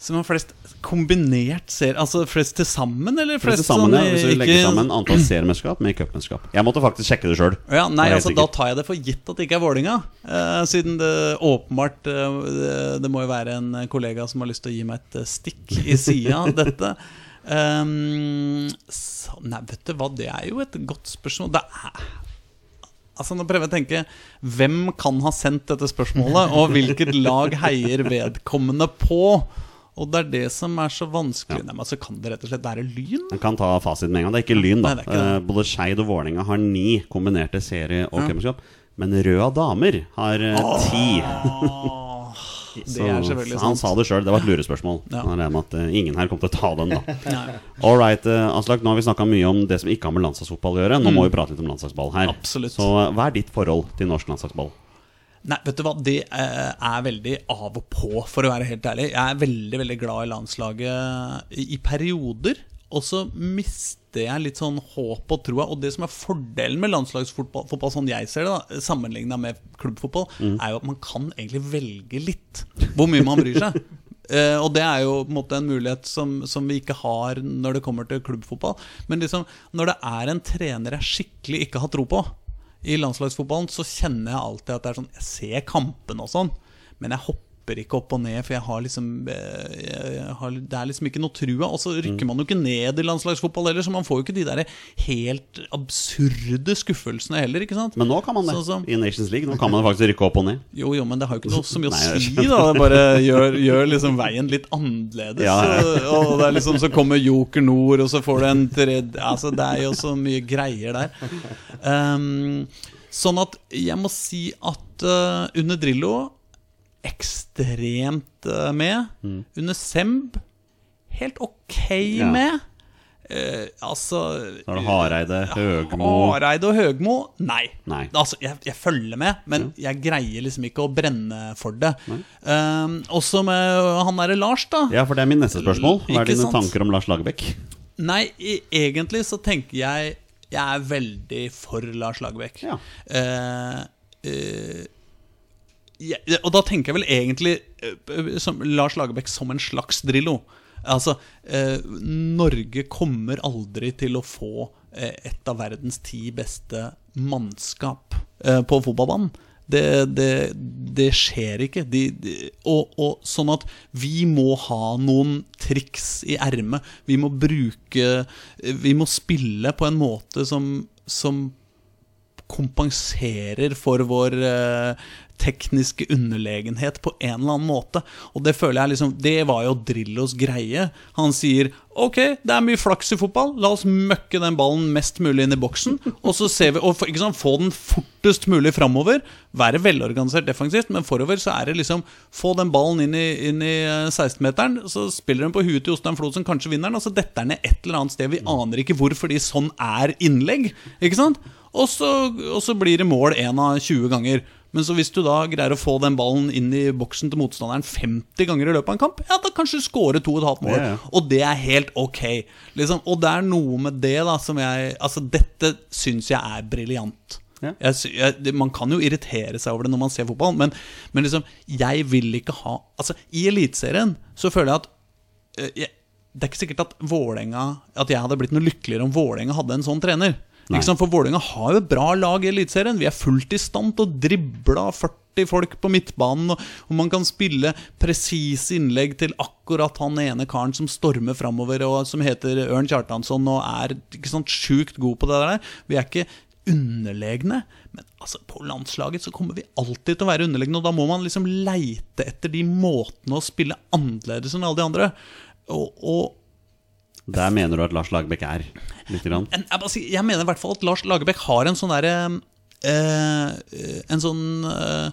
Speaker 4: Som har flest kombinert ser Altså flest til sammen, eller
Speaker 1: Flest
Speaker 4: flest,
Speaker 1: sammen,
Speaker 4: sånn,
Speaker 1: ja, Hvis du
Speaker 4: ikke-
Speaker 1: legger sammen antall seriemesterskap med cupmesterskap. Jeg måtte faktisk sjekke det sjøl.
Speaker 4: Ja, nei, altså Da tar jeg det for gitt at det ikke er Vålinga uh, siden det åpenbart uh, det, det må jo være en kollega som har lyst til å gi meg et eh, stikk i sida av dette. Um, <laughs> så, nei, vet du hva, det er jo et godt spørsmål. Det er Altså Nå prøver jeg å tenke Hvem kan ha sendt dette spørsmålet, og hvilket lag heier vedkommende på? Og det er det som er så vanskelig. Nei, men altså Kan det rett og slett være Lyn?
Speaker 1: Man kan ta fasiten med en gang. Det er ikke Lyn, da.
Speaker 4: Nei, ikke.
Speaker 1: Eh, Både Skeid og Vålerenga har ni kombinerte serie- og cupmesterskap. Men Røa damer har uh, ti.
Speaker 4: Selvfølgelig
Speaker 1: han sa det sjøl, det var et lurespørsmål.
Speaker 4: Ja.
Speaker 1: Han regner med at eh, ingen her kommer til å ta den, da. All right, Aslak, nå har vi snakka mye om det som ikke har med landslagsfotball å gjøre. Nå må vi prate litt om landslagsball her.
Speaker 4: Mm. Absolutt.
Speaker 1: Så hva er ditt forhold til norsk landslagsball?
Speaker 4: Nei, vet du hva, det eh, er veldig av og på, for å være helt ærlig. Jeg er veldig, veldig glad i landslaget i, perioder. Og så mister jeg litt sånn håp og troa. Og det som er fordelen med landslagsfotball, fotball, sånn jeg ser det, da sammenligna med klubbfotball, er jo at man kan egentlig velge litt hvor mye man bryr seg. <laughs> Eh, og det er jo på en måte en mulighet som, som vi ikke har når det kommer til klubbfotball. Men liksom, når det er en trener jeg skikkelig ikke har tro på i landslagsfotballen, så kjenner jeg alltid at det er sånn Jeg ser kampene og sånn, men jeg hopper ikke opp og ned, for jeg har liksom eh, jeg har, Det er liksom ikke noe trua. Og så rykker man jo ikke ned i landslagsfotball heller, så man får jo ikke de der helt absurde skuffelsene heller, ikke sant?
Speaker 1: Men nå kan man det.
Speaker 4: Som-
Speaker 1: I Nations League. Nå kan man faktisk rykke opp og ned. <laughs>
Speaker 4: Jo, jo, men det har jo ikke noe så mye å <laughs> si, da. Det bare gjør, gjør liksom veien litt annerledes.
Speaker 1: Ja, ja. <laughs>
Speaker 4: Og det er liksom så kommer Joker Nord, og så får du en tredje Altså, det er jo så mye greier der. Um, sånn at jeg må si at uh, under Drillo ekstremt med. med. Under Semb helt ok
Speaker 1: Ja.
Speaker 4: med. Uh, altså
Speaker 1: Så er det Hareide, Høgmo
Speaker 4: Hareide og Høgmo? Nei.
Speaker 1: Nei.
Speaker 4: Altså, jeg, jeg følger med, men jeg greier liksom ikke å brenne for det. Uh, også med han derre Lars, da.
Speaker 1: Ja, for det er min neste spørsmål. Hva er dine
Speaker 4: sant?
Speaker 1: tanker om Lars Lagerbäck?
Speaker 4: Nei, i, egentlig så tenker jeg Jeg er veldig for Lars Lagerbäck.
Speaker 1: Ja.
Speaker 4: Uh, eh, og da tenker jeg vel egentlig eh, som Lars Lagerbäck som en slags Drillo. Altså, eh, Norge kommer aldri til å få eh, et av verdens ti beste mannskap eh, på fotballbanen. Det, det, det skjer ikke. De, de, og, og sånn at vi må ha noen triks i ermet. Vi må bruke Vi må spille på en måte som, som kompenserer for vår eh, tekniske underlegenhet på en eller annen måte. Og det føler jeg liksom Det var jo Drillos greie. Han sier Ok, det er mye flaks i fotball. La oss møkke den ballen mest mulig inn i boksen. Og så ser vi Og sant, få den fortest mulig framover. Være velorganisert defensivt, men forover så er det liksom Få den ballen inn i, i eh, 16-meteren, så spiller den på huet til Jostein Flo, som kanskje vinner den, og så detter den ned et eller annet sted. Vi aner ikke hvor, fordi sånn er innlegg. Ikke sant? Og så, og så blir det mål én av 20 ganger. Men så hvis du da greier å få den ballen inn i boksen til motstanderen 50 ganger i løpet av en kamp, ja, da kanskje du scorer to og et halvt mål.
Speaker 1: Ja.
Speaker 4: Og det er helt ok. Liksom. Og det er noe med det da som jeg Altså, dette syns jeg er briljant.
Speaker 1: Yeah.
Speaker 4: Jeg, jeg, man kan jo irritere seg over det når man ser fotball, men, men liksom, jeg vil ikke ha Altså, i Eliteserien så føler jeg at eh, jeg, Det er ikke sikkert at Vålerenga At jeg hadde blitt noe lykkeligere om Vålerenga hadde en sånn trener. Sant? For Vålerenga har jo et bra lag i Eliteserien. Vi er fullt i stand til å drible 40 folk på midtbanen, og, og man kan spille presise innlegg til akkurat han ene karen som stormer framover, og som heter Ørn Kjartansson og er ikke sant, sjukt god på det der. Vi er ikke underlegne, men altså, på landslaget så kommer vi alltid til å være underlegne, og da må man liksom leite etter de måtene å spille annerledes enn alle de andre. Og, og
Speaker 1: Der mener du at Lars Lagerbäck er? Litt grann.
Speaker 4: jeg, mener i hvert fall at Lars Lagerbäck har en sånn derre eh, En sånn eh,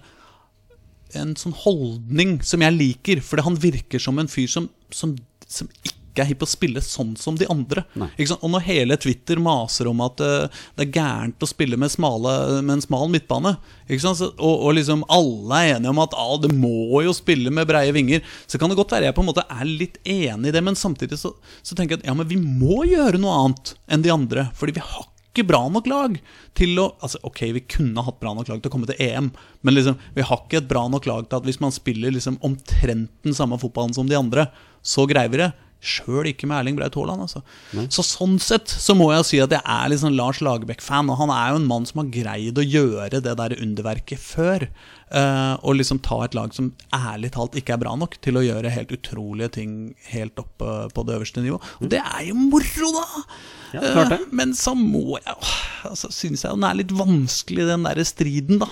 Speaker 4: En sånn holdning som jeg liker, fordi han virker som en fyr som, som, som ikke er hypp på å spille sånn som de andre. Ikke? Og når hele Twitter maser om at uh, det er gærent å spille med, smale, med en smal midtbane, ikke sant? Så, og, og liksom alle er enige om at ah, det må jo spille med breie vinger, så kan det godt være jeg på en måte er litt enig i det, men samtidig så, så tenker jeg at ja, men vi må gjøre noe annet enn de andre, fordi vi har ikke bra nok lag til å altså Ok, vi kunne hatt bra nok lag til å komme til EM, men liksom, vi har ikke et bra nok lag til at hvis man spiller liksom omtrent den samme fotballen som de andre, så greier vi det. Sjøl ikke med Erling Braut Haaland. Altså. Så sånn sett så må jeg si at jeg er litt sånn Lars Lagerbäck-fan. Og han er jo en mann som har greid å gjøre det der underverket før. Uh, og liksom ta et lag som ærlig talt ikke er bra nok til å gjøre helt utrolige ting helt oppe på det øverste nivå. Og det er jo moro, da!
Speaker 1: Ja, klart det.
Speaker 4: Eh, Men så må jeg åh, altså, Syns jeg den er litt vanskelig, den der striden, da.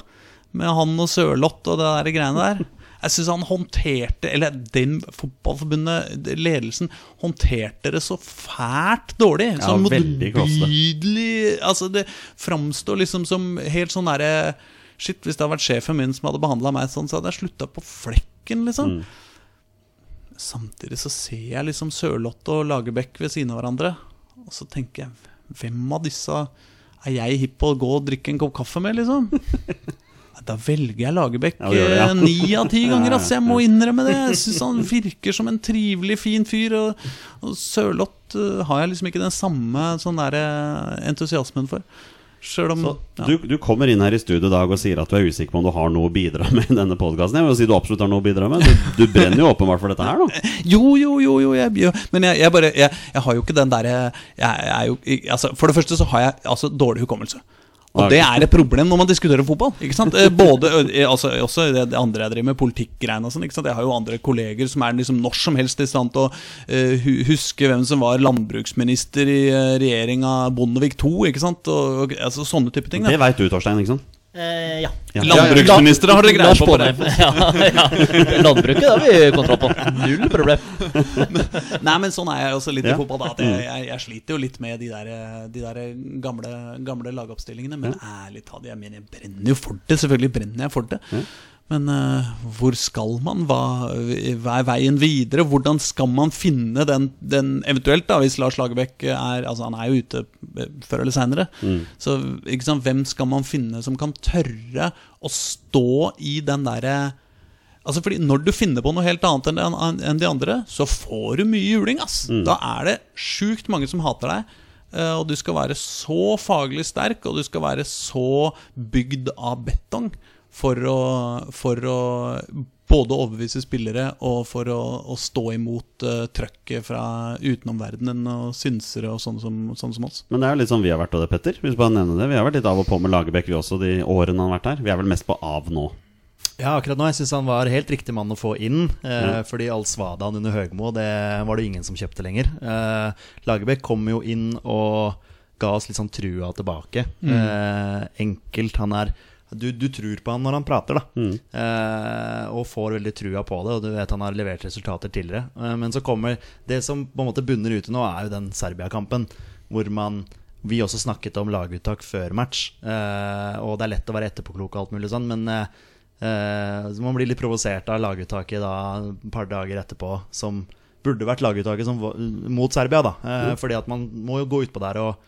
Speaker 4: Med han og Sørloth og det der greiene der. Jeg syns han håndterte Eller den fotballforbundet, ledelsen, håndterte det så fælt dårlig.
Speaker 1: Ja, sånn klossete.
Speaker 4: motbydelig Altså, det framstår liksom som helt sånn derre Shit, hvis det hadde vært sjefen min som hadde behandla meg sånn, så hadde jeg slutta på flekken, liksom. Samtidig så ser jeg liksom Sørlotte og Lagerbäck ved siden av hverandre. Og så tenker jeg Hvem av disse er jeg hypp på å gå og drikke en kopp kaffe med, liksom? <laughs> Da velger jeg Lagerbäck
Speaker 1: gjør det, ja.
Speaker 4: eh, av ti <laughs> ganger. Altså, jeg må innrømme det. Jeg syns han virker som en trivelig, fin fyr. Og, og Sørloth eh, har jeg liksom ikke den samme sånn der, eh, entusiasmen for. Om
Speaker 1: Så
Speaker 4: ja.
Speaker 1: du, du kommer inn her i studio i dag og sier at du er usikker på om du har noe å bidra med i denne podkasten. Jeg vil si du absolutt har noe å bidra med. Du, du brenner jo åpenbart for dette her, da. <laughs>
Speaker 4: Jo, jo, jo, jo jeg. Men jeg, jeg bare jeg, jeg har jo ikke den derre er altså, For det første så har jeg altså dårlig hukommelse. Og det er et problem når man diskuterer fotball. Ikke sant? Eh, Både, eh, altså, Også det, det andre jeg driver med, politikkgreiene og sånn. Jeg har jo andre kolleger som er liksom når som helst i stand til å uh, huske hvem som var landbruksminister i regjeringa Bondevik II. ikke sant? Og, altså, sånne type ting.
Speaker 1: Det
Speaker 4: Da.
Speaker 1: veit du, Torstein. ikke sant?
Speaker 3: Eh, ja.
Speaker 1: Ja.
Speaker 4: Landbruksministeren har dere greie på. på det.
Speaker 3: Ja, ja. Landbruket har vi kontroll på. Null problem. <laughs>
Speaker 4: Nei, men sånn er jeg også litt
Speaker 1: Ja.
Speaker 4: i fotball. Da, jeg, jeg, jeg sliter jo litt med de der, de der gamle, gamle lagoppstillingene. Men ærlig talt, jeg mener jeg brenner jo for det. Selvfølgelig brenner jeg for det. Men uh, hvor skal man? Hva, hva er veien videre? Hvordan skal man finne den, den eventuelt, da, hvis Lars Lagerbäck er Altså, han er jo ute eh, før eller seinere. Så ikke sant, hvem skal man finne som kan tørre å stå i den derre Altså fordi Når du finner på noe helt annet enn de- andre, så får du mye juling. ass Da er det sjukt mange som hater deg. eh, Og du skal være så faglig sterk, og du skal være så bygd av betong for å, for å både overbevise spillere og for å, å stå imot uh, trøkket fra utenomverdenen og synsere og sånne som, sånne som oss.
Speaker 1: Men det er jo litt sånn vi har vært av det, Petter. Hvis vi bare nevner det Vi har vært litt av og på med Lagerbäck, vi også, de årene han har vært her. Vi er vel mest på av nå.
Speaker 2: Ja, akkurat nå. Jeg syns han var helt riktig mann å få inn. Eh,
Speaker 1: Ja.
Speaker 2: Fordi all svadaen under Høgmo, det var det ingen som kjøpte lenger. Eh, Lagerbäck kom jo inn og ga oss litt sånn trua tilbake. Eh, enkelt. Han er du, du tror på han når han prater, da. Eh, og får veldig trua på det. Og du vet han har levert resultater tidligere. Eh, men så kommer det som på en måte bunner ute nå, er jo den Serbia-kampen. Hvor man Vi også snakket om laguttak før match. Eh, og det er lett å være etterpåklok og alt mulig sånn, men eh, Eh, man blir litt provosert av laguttaket da, et par dager etterpå, som burde vært laguttaket som, mot Serbia. da eh, Fordi at man må jo gå utpå der og,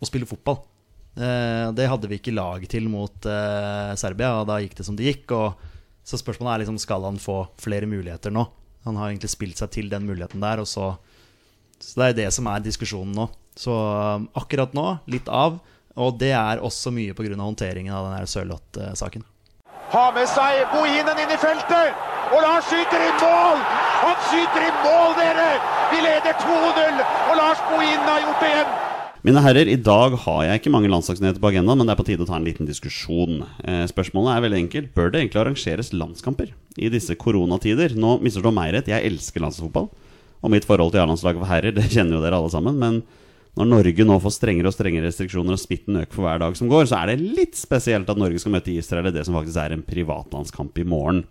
Speaker 2: og spille fotball. Eh, det hadde vi ikke lag til mot eh, Serbia, og da gikk det som det gikk. Så spørsmålet er liksom skal han få flere muligheter nå. Han har egentlig spilt seg til den muligheten der, og så Så det er det som er diskusjonen nå. Så um, akkurat nå, litt av. Og det er også mye pga. håndteringen av den Sørloth-saken.
Speaker 5: Har med seg Bohinen inn i feltet. Og Lars skyter i mål! Han skyter i mål, dere! Vi leder 2-0, og Lars Bohinen har gjort det igjen.
Speaker 1: Mine herrer, i dag har jeg ikke mange landslagsnyheter på agendaen, men det er på tide å ta en liten diskusjon. Eh, spørsmålet er veldig enkelt. Bør det egentlig arrangeres landskamper i disse koronatider? Nå misforstå meg rett, jeg elsker landslagsfotball. Og mitt forhold til A-landslaget for herrer, <laughs> det kjenner jo dere alle sammen. Men når Norge nå får strengere og strengere restriksjoner og smitten øker for hver dag som går, så er det litt spesielt at Norge skal møte Israel i det som faktisk er en privatlandskamp i morgen.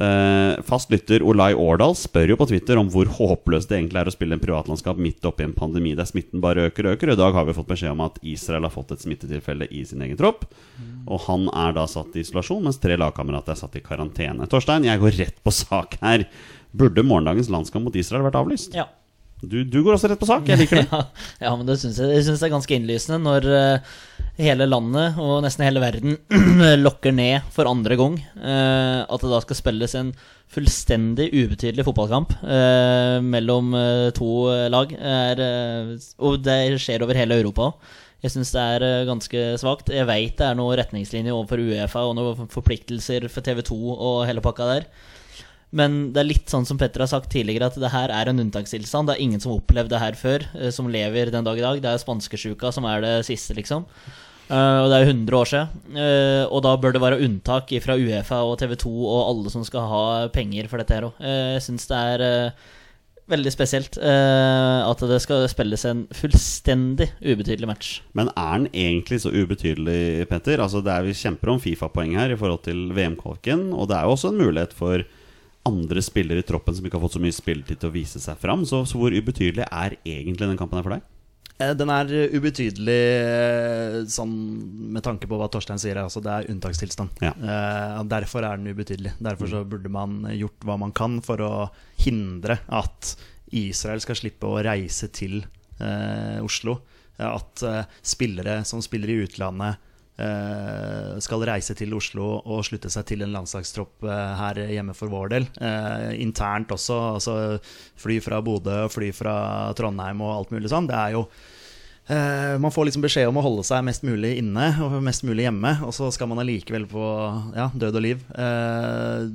Speaker 1: Eh, fast lytter Olai Årdal spør jo på Twitter om hvor håpløst det egentlig er å spille en privatlandskap midt oppi en pandemi der smitten bare øker og øker. I dag har vi fått beskjed om at Israel har fått et smittetilfelle i sin egen tropp. Og han er da satt i isolasjon, mens tre lagkamerater er satt i karantene. Torstein, jeg går rett på sak her. Burde morgendagens landskamp mot Israel vært avlyst?
Speaker 3: Ja.
Speaker 1: Du, du går også rett på sak. Jeg liker det. <laughs>
Speaker 3: Ja, men det syns jeg, jeg synes det er ganske innlysende når eh, hele landet og nesten hele verden <clears throat> lokker ned for andre gang. eh, at det da skal spilles en fullstendig ubetydelig fotballkamp eh, mellom to lag. Er, og det skjer over hele Europa. Jeg syns det er ganske svakt. Jeg veit det er noen retningslinjer overfor Uefa og noen forpliktelser for TV2 og hele pakka der. Men det er litt sånn som Petter har sagt tidligere, at det her er en unntakstilstand. Det er ingen som har opplevd det her før, eh, som lever den dag i dag. Det er spanskesjuka som er det siste, liksom. Uh, og det er jo 100 år siden. Uh, og da bør det være unntak fra Uefa og TV2 og alle som skal ha penger for dette her òg. jeg syns det er veldig spesielt at det skal spilles en fullstendig ubetydelig match.
Speaker 1: Men er den egentlig så ubetydelig, Petter? Altså, er Vi kjemper om Fifa-poeng her i forhold til VM-kvalken, og det er jo også en mulighet for andre spillere i troppen som ikke har fått så mye spilletid til å vise seg fram. Så, så hvor ubetydelig er egentlig den kampen her for deg?
Speaker 2: Eh, Den er ubetydelig eh, sånn med tanke på hva Torstein sier. Altså det er unntakstilstand.
Speaker 1: Ja.
Speaker 2: Eh, derfor er den ubetydelig. Derfor så burde man gjort hva man kan for å hindre at Israel skal slippe å reise til eh, Oslo. Eh, At eh, spillere som spiller i utlandet eh, skal reise til Oslo og slutte seg til en landslagstropp eh, her hjemme for vår del. Eh, internt også. Altså fly fra Bodø, fly fra Trondheim og alt mulig sånn. Det er jo eh, Man får liksom beskjed om å holde seg mest mulig inne og mest mulig hjemme, og så skal man allikevel på ja, død og liv eh,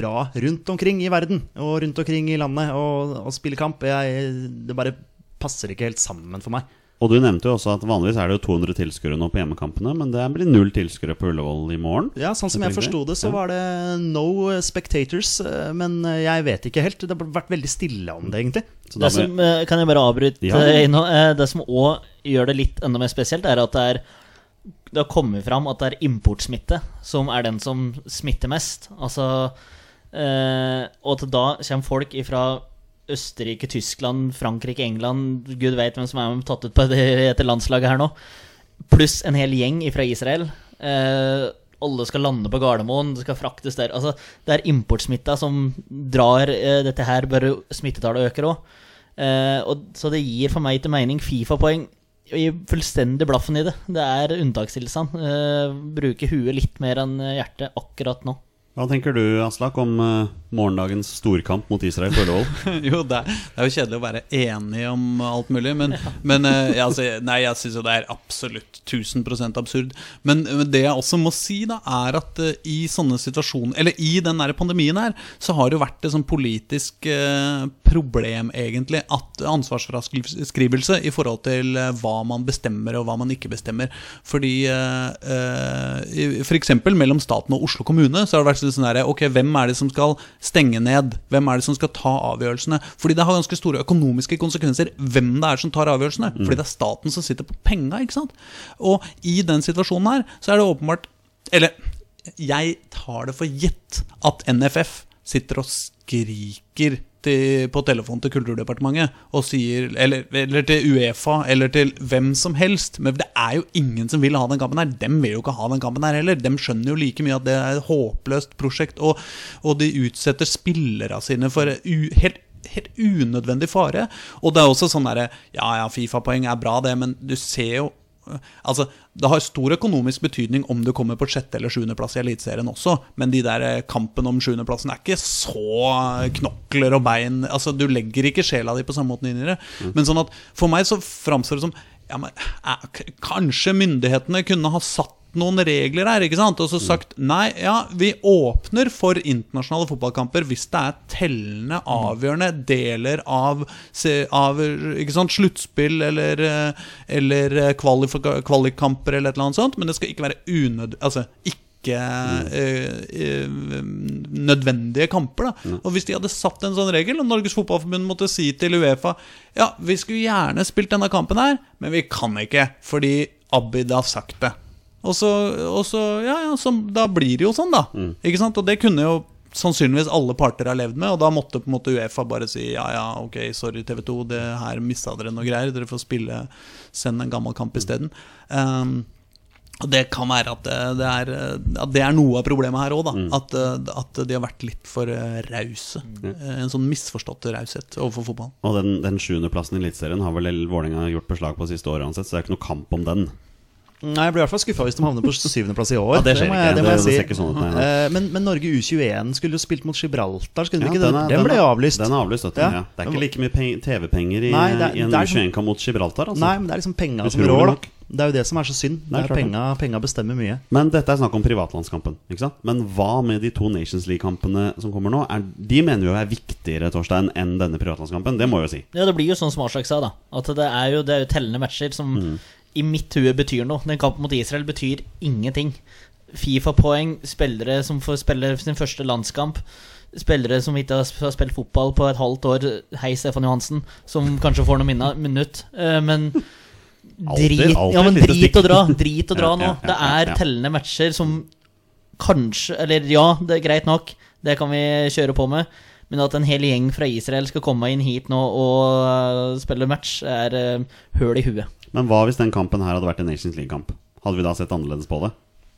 Speaker 2: dra rundt omkring i verden og rundt omkring i landet og, og spille kamp. Jeg, det bare passer ikke helt sammen for meg.
Speaker 1: Og du nevnte jo også at vanligvis er det jo 200 tilskuere nå på hjemmekampene, men det blir null tilskuere på Ullevål i morgen.
Speaker 2: Ja, sånn som jeg forsto det, så var det no spectators. eh, Men jeg vet ikke helt. Det har vært veldig stille om det, egentlig.
Speaker 1: Så
Speaker 3: Det som, eh, kan jeg bare avbryte
Speaker 1: Ja.
Speaker 3: eh, nå? Eh, Det som òg gjør det litt enda mer spesielt, er at det er det har kommet fram at det er importsmitte som er den som smitter mest. Altså eh, Og at da kommer folk fra Østerrike, Tyskland, Frankrike, England Gud vet hvem som er tatt ut på det, etter landslaget her nå. Pluss en hel gjeng fra Israel. Eh, alle skal lande på Gardermoen, det skal fraktes der. Altså, det er importsmitta som drar eh, dette her, bare smittetallet øker òg. Eh, så det gir for meg til mening Fifa-poeng. Gir fullstendig blaffen i det. Det er unntakstilstand. Eh, bruker huet litt mer enn hjertet akkurat nå.
Speaker 1: Hva tenker du, Aslak, om eh, morgendagens storkamp mot Israel Ullevål? <laughs>
Speaker 4: Jo, det er, det er jo kjedelig å være enig om alt mulig, men, men eh, ja, altså, Nei, jeg syns jo det er absolutt 1000% absurd. Men, det jeg også må si, da, er at eh, i sånne situasjoner Eller i den der pandemien her, så har det jo vært et sånn politisk problem, egentlig, at ansvarsfraskrivelse i forhold til eh, hva man bestemmer og hva man ikke bestemmer. Fordi eh, f.eks. For mellom staten og Oslo kommune så har det vært sånn her Ok, hvem er det som skal stenge ned? Hvem er det som skal ta avgjørelsene? Fordi det har ganske store økonomiske konsekvenser hvem det er som tar avgjørelsene. Fordi det er staten som sitter på penga, ikke sant? Og i den situasjonen her, så er det åpenbart Eller jeg tar det for gitt at NFF sitter og skriker til, på telefonen til Kulturdepartementet og sier eller, eller til Uefa eller til hvem som helst. Men det er jo ingen som vil ha den kampen her. Dem vil jo ikke ha den kampen her heller. Dem skjønner jo like mye at det er et håpløst prosjekt, og, og de utsetter spillerne sine for u, helt Helt unødvendig fare. Og det er også sånn derre Ja, ja, Fifa-poeng er bra, det, men du ser jo Altså, Det har stor økonomisk betydning om du kommer på sjette- eller sjuendeplass i Eliteserien også, men de der eh, kampen om sjuendeplassen er ikke så knokler og bein Altså, Du legger ikke sjela di på samme måten inn i det. Men sånn at for meg så framstår det som ja, men, eh, Kanskje myndighetene kunne ha satt noen regler her, ikke sant? Og så sagt nei, ja, vi åpner for internasjonale fotballkamper hvis det er tellende, avgjørende deler av, av ikke sant, sluttspill eller, eh, eller eh, kvalikkamper eller et eller annet sånt, men det skal ikke være unød... Altså, ikke eh, eh, nødvendige kamper. Da. Og Hvis de hadde satt en sånn regel, og Norges Fotballforbund måtte si til Uefa Ja, vi skulle gjerne spilt denne kampen her, men vi kan ikke fordi Abid har sagt det. Og så, og så ja, ja, så, da blir det jo sånn, da. Ikke sant? Og det kunne jo sannsynligvis alle parter ha levd med, og da måtte på en måte Uefa bare si ja, ja, ok, sorry TV 2, det her mista dere noe greier, dere får spille Send en gammel kamp isteden. Um, og det kan være at det, det, er, at det er noe av problemet her òg, da. At, eh, at de har vært litt for eh, rause. Mm. En sånn misforstått raushet overfor fotballen.
Speaker 1: Og den, den sjuendeplassen i Eliteserien har vel Vålerenga gjort beslag på siste året uansett, så det er ikke noe kamp om den.
Speaker 2: Nei, Jeg blir i hvert fall skuffa hvis de havner på syvendeplass i år.
Speaker 1: Ja, det skjer
Speaker 2: må
Speaker 1: ikke.
Speaker 2: jeg, det må
Speaker 1: Det-
Speaker 2: jeg si.
Speaker 1: sånn ut, nei, nei.
Speaker 2: Eh, Men, men Norge U21 skulle jo spilt mot Gibraltar. Skulle
Speaker 1: Ja,
Speaker 2: ikke Den,
Speaker 1: er-
Speaker 2: Den ble avlyst.
Speaker 1: Den er avlyst, vet.
Speaker 2: Ja.
Speaker 1: Ja. Det er ikke like mye TV-penger i,
Speaker 2: Nei, er-
Speaker 1: i en
Speaker 2: det er som-
Speaker 1: U21-kamp mot Gibraltar. Altså.
Speaker 2: Nei, men det er liksom penga som rår,
Speaker 1: nok.
Speaker 2: Det er jo det som er så synd. Det
Speaker 1: er
Speaker 2: er penga, penga bestemmer mye.
Speaker 1: Men dette er snakk om privatlandskampen. ikke sant? Men hva med de to Nations League-kampene som kommer nå? Er, de mener jo er viktigere Torstein, enn denne privatlandskampen. Det må jeg jo si.
Speaker 3: Ja, det blir jo sånn som Aslak sa, da. At det er jo, det er jo tellende matcher som i mitt hue betyr noe. Den kampen mot Israel betyr ingenting. Fifa-poeng, spillere som får spille sin første landskamp. Spillere som ikke har spilt fotball på et halvt år. Hei, Stefan Johansen, som kanskje får noen minutt. Eh, Men drit, ja, men drit og dra. Drit å dra nå. Det er tellende matcher som kanskje Eller ja, det er greit nok. Det kan vi kjøre på med. Men at en hel gjeng fra Israel skal komme inn hit nå og øh, spille match, er øh, høl i huet.
Speaker 1: Men hva hvis den kampen her hadde vært en Nations League-kamp? Hadde vi da sett annerledes på det?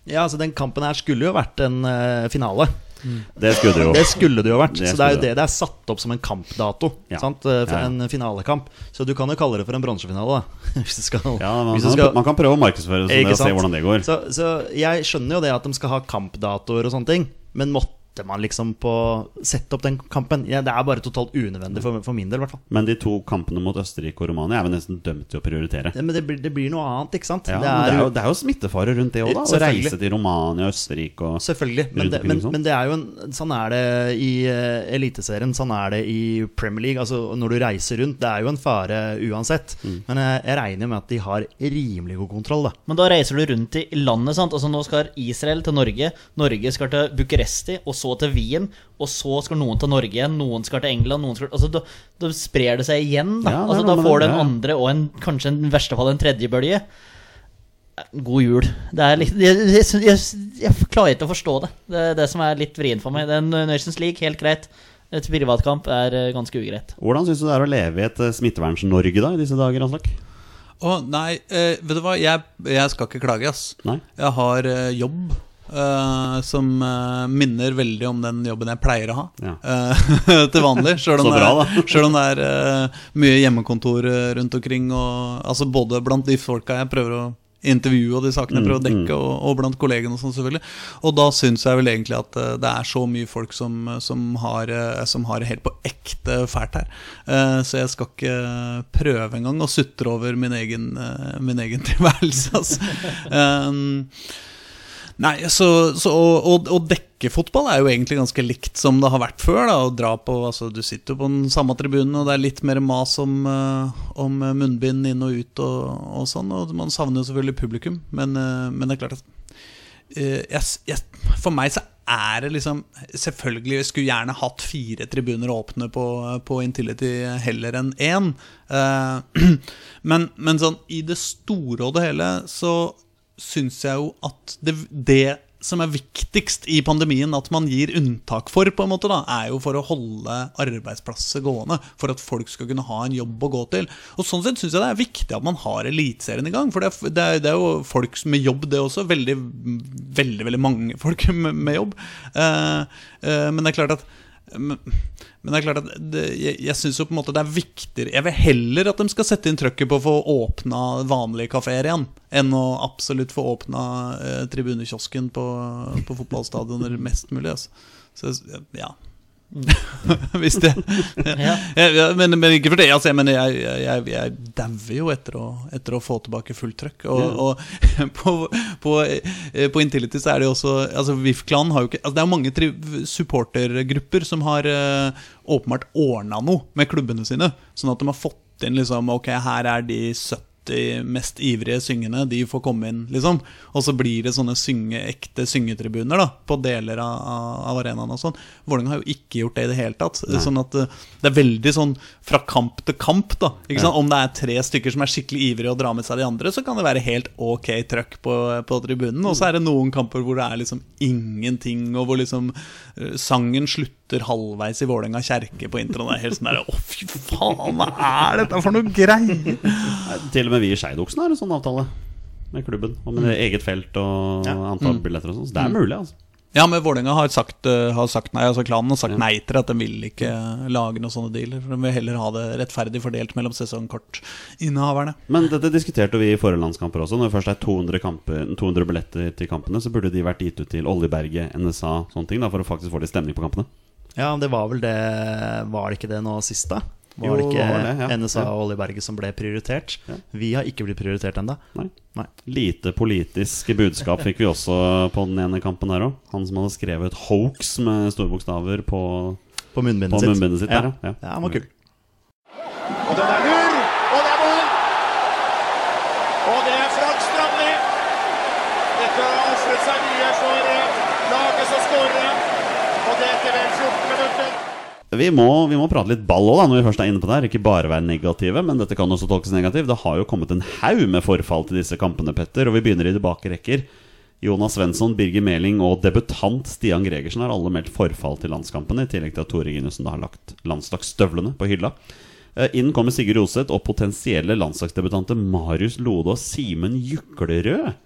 Speaker 2: Ja, altså Den kampen her skulle jo vært en uh, finale.
Speaker 1: Det skulle det jo.
Speaker 2: Det skulle det jo vært.
Speaker 1: Det
Speaker 2: så det er jo det det er satt opp som en kampdato.
Speaker 1: Ja.
Speaker 2: Sant? Eh, For
Speaker 1: Ja, ja.
Speaker 2: En finalekamp. Så du kan jo kalle det for en bronsefinale, da. <laughs> Hvis du skal,
Speaker 1: Ja, man,
Speaker 2: hvis du
Speaker 1: kan,
Speaker 2: skal
Speaker 1: man kan prøve å markedsføre det, og se hvordan det går.
Speaker 2: Så, så jeg skjønner jo det at de skal ha kampdatoer og sånne ting, men måtte man liksom på sette opp den kampen? Ja, det er bare totalt unødvendig for, for min del, i hvert fall.
Speaker 1: Men de to kampene mot Østerrike og Romania er vi nesten dømt til å prioritere.
Speaker 2: Ja, men det blir, det blir noe annet, ikke sant?
Speaker 1: Ja,
Speaker 2: det er,
Speaker 1: det, er jo, det er jo smittefare rundt det òg, da. Å reise til Romania, Østerrike og
Speaker 2: Selvfølgelig, men det, men,
Speaker 1: sånn.
Speaker 2: men det er jo en, sånn er det i uh, Eliteserien, sånn er det i Premier League. Altså Når du reiser rundt, det er jo en fare uansett.
Speaker 1: Mm.
Speaker 2: Men jeg, jeg regner med at de har rimelig god kontroll, da.
Speaker 3: Men da reiser du rundt i landet. sant? Altså Nå skal Israel til Norge, Norge skal til Bucuresti, og så til Wien. Og så skal noen til Norge igjen, noen skal til England noen skal, altså Da, da sprer det seg igjen. Da,
Speaker 1: Ja,
Speaker 3: altså, da får du
Speaker 1: det,
Speaker 3: en andre og en, kanskje en, i verste fall en tredje bølge. God jul. Det er litt, jeg, jeg, jeg, jeg klarer ikke å forstå det. Det er det som er litt vrient for meg. Den Nations League, helt greit. Et privatkamp er eh, ganske ugreit.
Speaker 1: Hvordan syns du det er å leve i et eh, smitteverns-Norge da, i disse dager, Anslag?
Speaker 4: Å, nei, eh, vet du hva? Jeg, jeg skal ikke klage, ass.
Speaker 1: Nei?
Speaker 4: Jeg har eh, jobb eh, som uh, minner veldig om den jobben jeg pleier å ha.
Speaker 1: Ja.
Speaker 4: uh, <laughs> til vanlig. <laughs> Selv om, <laughs> om det er mye hjemmekontor rundt omkring. Og, altså Både blant de folka jeg prøver å intervjue, og de sakene jeg prøver å
Speaker 1: Mm,
Speaker 4: dekke, og, og blant kollegene. Og sånn selvfølgelig Og da syns jeg vel egentlig at det er så mye folk som, som, har, det helt på ekte fælt her. Så jeg skal ikke prøve engang å sutre over min egen, min egen tilværelse. Altså. Nei, så, så å, å, dekke fotball er jo egentlig ganske likt som det har vært før. da, å dra på, altså Du sitter jo på den samme tribunen, og det er litt mer mas om, eh, om munnbind inn og ut og, og sånn. Og man savner jo selvfølgelig publikum, men, eh, men det er klart at eh, yes. s- For meg så er det liksom Selvfølgelig jeg skulle gjerne hatt fire tribuner åpne på, på Intility heller enn én. Eh, <clears throat> men, men sånn i det store og det hele så syns jeg jo at det, det som er viktigst i pandemien, at man gir unntak for, på en måte da, er jo for å holde arbeidsplasser gående. For at folk skal kunne ha en jobb å gå til. Og Sånn sett syns jeg det er viktig at man har Eliteserien i gang. For det er, det er, det er jo folk med jobb, det også. Veldig, veldig veldig mange folk <laughs> med, med jobb. Eh, eh, men det er klart at men, det er klart at det, jeg, jeg synes jo på en måte det er viktigere Jeg vil heller at de skal sette inn trøkket på å få åpna vanlige kafeer igjen, enn å absolutt få åpna eh, tribunekiosken på, på fotballstadioner mest mulig. Altså. Så ja. <laughs> Hvis det <laughs>
Speaker 3: Ja.
Speaker 4: ja, ja, men, men ikke for det. Altså, men jeg, jeg, jeg, dauer jo etter å, etter å få tilbake fullt trøkk. Og, og <laughs> på, på, eh, på Intility så er det jo også altså VIF-klanen har jo ikke altså, Det er mange supportergrupper som har eh, åpenbart ordna noe med klubbene sine. Sånn at de har fått inn liksom Ok, her er de 70 mest ivrige syngende, de får komme inn, liksom. Og så blir det sånne synge, ekte syngetribuner da på deler av, av- arenaen og sånn. Vålerenga har jo ikke gjort det i det hele tatt. Sånn at eh, det er veldig sånn fra kamp til kamp, da. Ikke sant? Om det er tre stykker som er skikkelig ivrige og drar med seg de andre, så kan det være helt ok trøkk på, på tribunen. Og så er det noen kamper hvor det er liksom ingenting, og hvor liksom eh, sangen slutter halvveis i Vålerenga kjerke på introen. Det er helt sånn der Å, fy faen, hva er dette for noe greier?
Speaker 1: Til og med vi i Skeidoksen har en sånn avtale med klubben. Og med eget felt og antall billetter og sånn. Så det er mulig, altså.
Speaker 4: Ja, men Vålerenga har, sagt, eh, har sagt nei. Altså Klanen har sagt nei til at de vil ikke lage noen sånne dealer. For De vil heller ha det rettferdig fordelt mellom sesongkortinnehaverne.
Speaker 1: Men dette diskuterte vi i forrige landskamper også. Når det først er 200, kamper, 200 billetter til kampene, så burde de vært gitt ut til Oljeberget, NSA, sånne ting, da, for å faktisk få litt stemning på kampene.
Speaker 2: Ja, det var vel det Var det ikke det nå sist, da? Var det ikke
Speaker 1: var det, ja.
Speaker 2: NSA
Speaker 1: og
Speaker 2: og Oljeberget som ble prioritert?
Speaker 1: Ja.
Speaker 2: Vi har ikke blitt prioritert ennå.
Speaker 1: Nei.
Speaker 2: Nei.
Speaker 1: Lite politiske budskap fikk vi også på den ene kampen her òg. Han som hadde skrevet 'hoax' med store bokstaver på
Speaker 2: På munnbindet
Speaker 1: På
Speaker 2: sitt.
Speaker 1: munnbindet sitt,
Speaker 2: ja.
Speaker 1: der, ja.
Speaker 2: ja, han var kul.
Speaker 5: Og den er lur, og det er mål! Og det er Frank Strandli. Dette har avsluttet seg mye for laget som skårer. Og det etter vel 14 minutter.
Speaker 1: Vi må, vi må prate litt ball òg, når vi først er inne på det her. Ikke bare være negative, men dette kan også tolkes negativt. Det har jo kommet en haug med forfall til disse kampene, Petter, og vi begynner i de bakre rekker. Jonas Svensson, Birger Meling og debutant Stian Gregersen har alle meldt forfall til landskampene, i tillegg til at Tore Ginussen har lagt landslagsstøvlene på hylla. Eh, Inn kommer Sigurd Roseth og potensielle landslagsdebutanter Marius Lode og Simen Juklerød.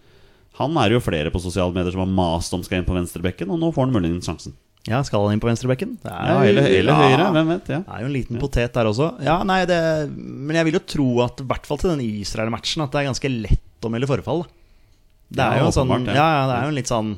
Speaker 1: Han er jo flere på sosiale medier som har mast om skal inn på venstrebekken, og nå får han muligens sjansen.
Speaker 2: Ja, skal han inn på venstrebekken?
Speaker 1: Ja, eller, eller høyre, hvem vet. ja
Speaker 2: Det er jo en liten potet der også. Ja, nei, det, Men jeg vil jo tro at i hvert fall til den Israel-matchen at det er ganske lett å melde forfall. Det er jo en sånn ja. det er jo en litt sånn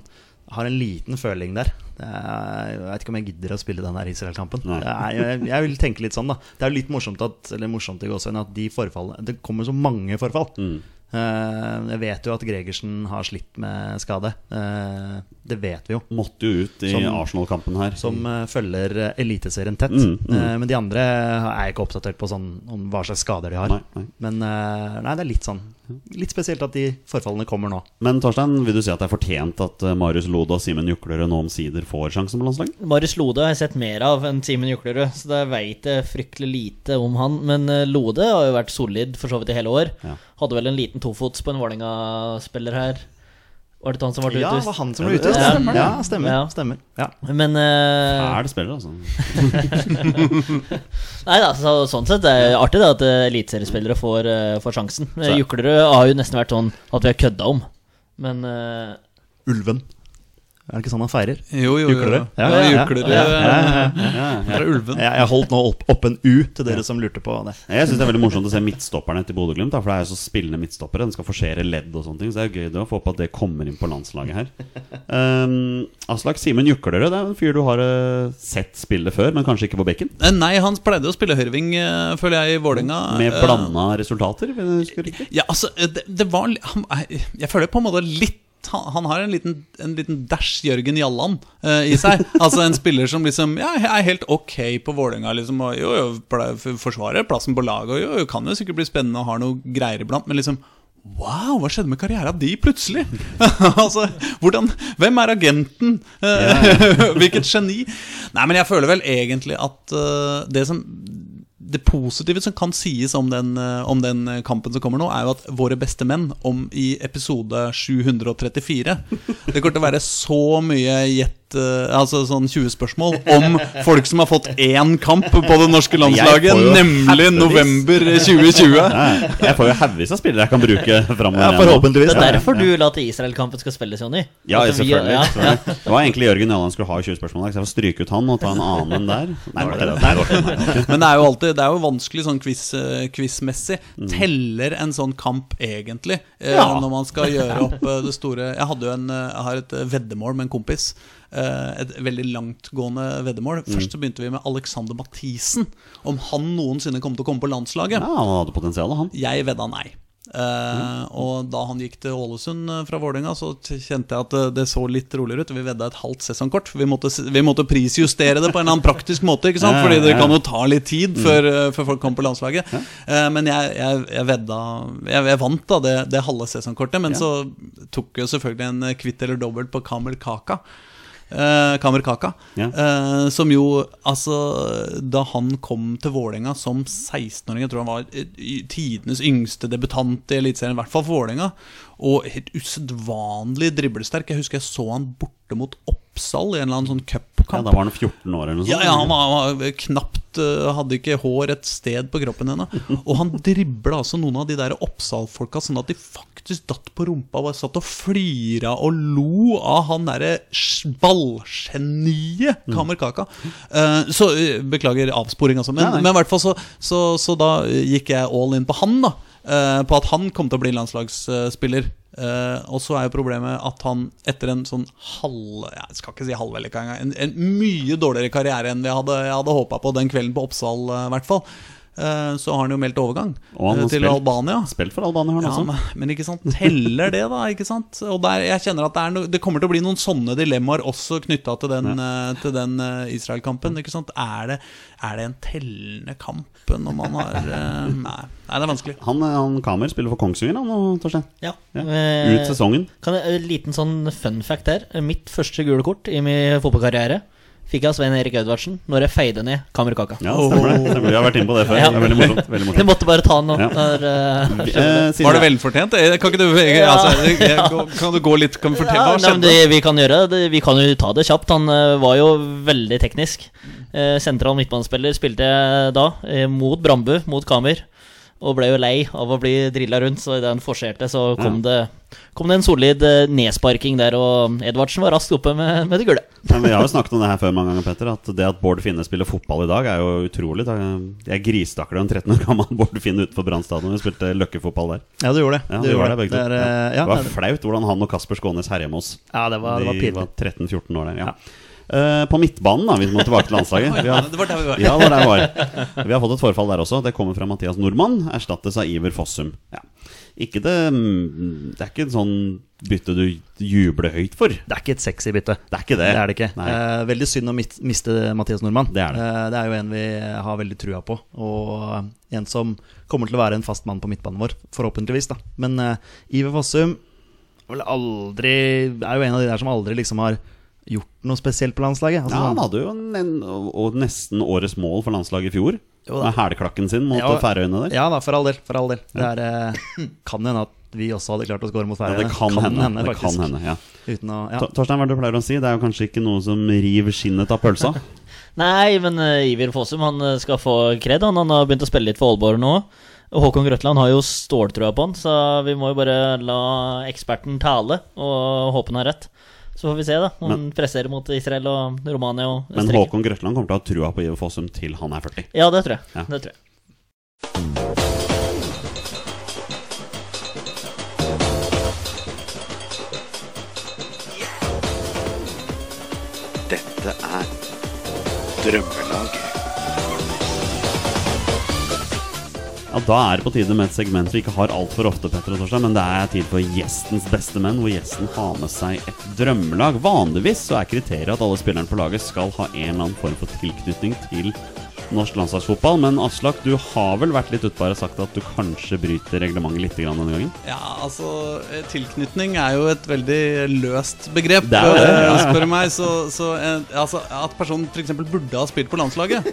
Speaker 2: Har en liten føling der. Er, jeg vet ikke om jeg gidder å spille den der Israel-kampen. Jeg, jeg vil tenke litt sånn, da. Det er jo litt morsomt at Eller morsomt i at de forfallene Det kommer så mange forfall.
Speaker 1: Mm.
Speaker 2: Eh, jeg vet jo at Gregersen har slitt med skade. Eh, det vet vi jo.
Speaker 1: Måtte jo ut i Arsenal-kampen her.
Speaker 2: Som eh, følger Eliteserien tett.
Speaker 1: Mm, mm.
Speaker 2: Eh, men de andre er ikke oppdatert på sånn, om hva slags skader de har.
Speaker 1: Nei, nei.
Speaker 2: Men nei, det er litt sånn Litt spesielt at de forfallene kommer nå.
Speaker 1: Men Torstein, vil du si at det er fortjent at Marius Lode og Simen Juklerød nå omsider får sjansen på landslaget?
Speaker 3: Marius Lode har jeg sett mer av enn Simen Juklerud, så da veit jeg fryktelig lite om han. Men Lode har jo vært solid for så vidt i hele år.
Speaker 1: Ja.
Speaker 3: Hadde vel en liten tofots på en Vålerenga-spiller her. Var det han som ble
Speaker 2: Ja, det
Speaker 3: Ja,
Speaker 2: var han som ble utvist.
Speaker 1: Ja, stemmer.
Speaker 2: Ja, stemmer.
Speaker 3: Ja.
Speaker 2: stemmer. Ja.
Speaker 3: Men uh...
Speaker 1: Fæl spiller, altså. <laughs>
Speaker 3: Nei da, så, sånn sett det er artig det at eh, eliteseriespillere får, uh, får sjansen. Juklerud har jo nesten vært sånn at vi har kødda om. Men uh...
Speaker 2: Ulven. Er det ikke sånn han feirer?
Speaker 4: Jo, jo.
Speaker 2: Juklerød?
Speaker 4: Ja,
Speaker 2: Ja, ja, ja, ja, ja.
Speaker 1: Ja, ja.
Speaker 4: Fra ulven.
Speaker 2: Jeg, holdt nå opp, opp en U til dere som lurte på det.
Speaker 1: Jeg syns det er veldig morsomt å se midtstopperne til Bodø-Glimt. For det er jo så spillende midtstoppere. Den skal forsere ledd og sånne ting. Så det er gøy det å få på at det kommer inn på landslaget her. Um, Aslak Simen Juklerød, det er en fyr du har uh, sett spille før, men kanskje ikke på bekken?
Speaker 4: Eh, Nei, han pleide å spille høyreving, uh, føler jeg, i Vålerenga.
Speaker 1: Med
Speaker 4: Eh,
Speaker 1: blanda resultater, hvis jeg riktig.
Speaker 4: Ja, altså, det, det var Jeg føler på en måte litt han, har en liten, en liten dash Jørgen Jalland eh, i seg. <laughs> Altså En spiller som liksom Ja, er helt ok på Vålerenga. Liksom, og jo, jo, forsvarer plassen på laget. Og jo, jo, kan jo sikkert bli spennende og har noe greier iblant. Men liksom Wow, hva skjedde med karrieren de plutselig? <laughs> altså, hvordan, Hvem er agenten? Eh, <laughs> Hvilket geni? Nei, men jeg føler vel egentlig at uh, det som det positive som kan sies om den, eh, om den kampen som kommer nå, er jo at våre beste menn om i episode 734 <laughs> Det kommer til å være så mye gjett eh, Altså sånn 20 spørsmål om folk som har fått én kamp på det norske landslaget, nemlig
Speaker 1: hevvis.
Speaker 4: november 2020.
Speaker 1: Nei, jeg får jo haugevis av spillere jeg kan bruke framover.
Speaker 2: Ja, forhåpentligvis.
Speaker 3: det er derfor du la til Israel-kampen skal spilles, Jonny.
Speaker 1: Ja, selvfølgelig.
Speaker 3: ja.
Speaker 1: Det var egentlig Jørgen Jalland skulle ha 20 spørsmål, så jeg får stryke ut han og ta en annen enn der. Nei, det det. Nei.
Speaker 4: Men det er jo alltid Det er jo vanskelig sånn quiz-messig. Quiz Teller en sånn kamp egentlig? eh, Når man skal gjøre opp eh, det store Jeg hadde jo en eh, Jeg har et eh, veddemål med en kompis. Eh, Et veldig langtgående veddemål. Først så begynte vi med Alexander Mathisen. Om han noensinne kom til å komme på landslaget.
Speaker 1: Ja, han hadde potensial, han.
Speaker 4: Jeg vedda nei. Eh, og da han gikk til Ålesund eh, fra Vålerenga, så kjente jeg at det så litt roligere ut. Vi vedda et halvt sesongkort. Vi måtte, vi måtte prisjustere det på en eller annen praktisk måte. Ikke sant? Fordi det kan jo ta litt tid før, eh, før folk kommer på landslaget. Uh, men jeg, jeg, jeg vedda jeg, jeg vant da det, det halve sesongkortet. Men så tok jo selvfølgelig en kvitt eller dobbelt på Kamel Kaka. Eh, Kamer Kaka.
Speaker 1: Ja.
Speaker 4: Eh, som jo, altså Da han kom til Vålerenga som 16-åring, jeg tror han var eh, tidenes yngste debutant i Eliteserien, i hvert fall for Vålerenga, og helt usedvanlig driblesterk. Jeg husker jeg så han borte mot Oppsal i en eller annen sånn
Speaker 1: Ja, da var han 14 år eller noe sånt.
Speaker 4: Ja, ja, han var, var knapt eh, Hadde ikke hår et sted på kroppen ennå. <laughs> Og han dribla altså noen av de der Oppsal-folka sånn at de faktisk datt på rumpa og bare satt og flira og lo av han derre ballgeniet Kamer Kaka. Eh, så eh, beklager avsporing, altså. Men i hvert fall så, så, så da gikk jeg all in på han, da. Eh, på at han kom til å bli landslagsspiller. Eh, og så er jo problemet at han etter en sånn halv Jeg skal ikke si halvvellykka engang. En, en mye dårligere karriere enn vi hadde, jeg hadde håpa på den kvelden på Oppsal, eh, i hvert fall. Eh, så har han jo meldt overgang
Speaker 1: Og han
Speaker 4: eh,
Speaker 1: har
Speaker 4: til
Speaker 1: spilt-
Speaker 4: Albania.
Speaker 1: Spilt for Albania, han
Speaker 4: Ja,
Speaker 1: også.
Speaker 4: men, men ikke sant, teller det, da? ikke sant? Og der, jeg kjenner at det, er no, det kommer til å bli noen sånne dilemmaer også knytta til den, ja. den eh, Israel-kampen. ikke sant? Er det, er det en tellende kamp når man har Nei, nei, det er vanskelig.
Speaker 1: Han, han Kamer spiller for Kongsvinger, han Torstein.
Speaker 3: Ja.
Speaker 1: Ja. Ut sesongen.
Speaker 3: Kan jeg, en liten sånn fun fact her. Mitt første gule kort i min fotballkarriere fikk jeg av Svein Erik Edvardsen når jeg feide ned kamerakaka.
Speaker 1: Ja, stemmer det. Stemmer. Vi har vært inne på det før.
Speaker 3: Ja.
Speaker 1: Det er veldig morsomt. Veldig
Speaker 3: Jeg måtte bare ta den nå.
Speaker 1: Ja.
Speaker 3: når, uh,
Speaker 1: Eh,
Speaker 4: Var det velfortjent? Eh, Kan ikke du jeg, altså, jeg, jeg, Kan du gå litt Kan du fortelle
Speaker 3: Ja,
Speaker 4: hva
Speaker 3: nei, men
Speaker 4: skjedde?
Speaker 3: det vi kan gjøre det, Vi kan jo ta det kjapt. Han uh, var jo veldig teknisk. Uh, sentral midtbanespiller spilte jeg da, eh, mot Brambu, mot Kamer. Og ble jo lei av å bli drilla rundt, så idet han forserte, så kom, det, kom det en solid eh, nedsparking der. Og Edvardsen var raskt oppe med, med det gule.
Speaker 1: Ja, vi har jo snakket om det her før mange ganger, Petter. At det at Bård Finne spiller fotball i dag, er jo utrolig. Jeg grisetakler en 13 år gammel <laughs> Bård Finne utenfor Brann stadion. Vi spilte løkkefotball der.
Speaker 2: Ja, du gjorde det.
Speaker 1: Ja,
Speaker 2: du gjorde
Speaker 1: det.
Speaker 2: Det, er,
Speaker 1: Ja.
Speaker 2: ja,
Speaker 1: Det var flaut hvordan han og Kasper Skånes herja med oss.
Speaker 2: ja, det var, det var
Speaker 1: De var 13-14 år der, ja. Eh, på midtbanen, da, hvis vi må tilbake til landslaget. <laughs> Vi har,
Speaker 4: Det var der vi var.
Speaker 1: ja, det var der vi var. Vi har fått et forfall der også. Det kommer fra Mathias Nordmann. Erstattes av Iver Fossum. Ja. Ikke det mm, Det er ikke et sånn bytte du jubler høyt for. Det
Speaker 2: er ikke et sexy bytte.
Speaker 1: Det er ikke det.
Speaker 2: Det er det ikke. Eh, veldig synd å miste Mathias Nordmann.
Speaker 1: Det er det.
Speaker 2: Eh, det er jo en vi har veldig trua på, og en som kommer til å være en fast mann på midtbanen vår, forhåpentligvis. da Men eh, Iver Fossum vel aldri er jo en av de der som aldri liksom har gjort noe spesielt på landslaget. Altså,
Speaker 1: Ja, han
Speaker 2: sånn-
Speaker 1: hadde jo en, en, og nesten årets mål for landslaget i fjor.
Speaker 2: Jo.
Speaker 1: Med hælklakken sin mot
Speaker 2: Ja,
Speaker 1: Færøyene der.
Speaker 2: Ja da, for all del. For all del. Det er, eh, <coughs> kan hende at vi også hadde klart å score mot
Speaker 1: Ja,
Speaker 2: Færøyene.
Speaker 1: det kan, hende. det
Speaker 2: faktisk.
Speaker 1: kan hende ja.
Speaker 2: Uten å, ja.
Speaker 1: Torstein, hva er det du pleier å si? Det er jo kanskje ikke noe som river skinnet av pølsa? <laughs>
Speaker 3: Nei, men uh, Iver Fossum han eh, skal få kred. Han, han har begynt å spille litt for Aalborg nå. Håkon Grøtland har jo ståltrua på han, så vi må jo bare la eksperten tale og håpe han har rett. Så får vi se, da. Om han presserer mot Israel og Romania og
Speaker 1: Men Håkon Grøtland kommer til å ha trua på Iver Fossum til han er 40.
Speaker 3: Ja, det tror jeg.
Speaker 1: Ja.
Speaker 3: Det tror jeg.
Speaker 6: Dette er Drømmelaget.
Speaker 1: Ja, Da er det på tide med et segment vi ikke har altfor ofte, Petter og Torstein, men det er tid for gjestens beste menn, hvor gjesten har med seg et drømmelag. Vanligvis så er kriteriet at alle spillerne på laget skal ha en eller annen form for tilknytning til norsk landslagsfotball, men Aslak, du har vel vært litt utpå og sagt at du kanskje bryter reglementet litt denne gangen?
Speaker 4: Ja, altså Tilknytning er jo et veldig løst begrep.
Speaker 1: Det er det, ja.
Speaker 4: Spør du meg. Så, så eh, altså, at personen f.eks. burde ha spilt på landslaget,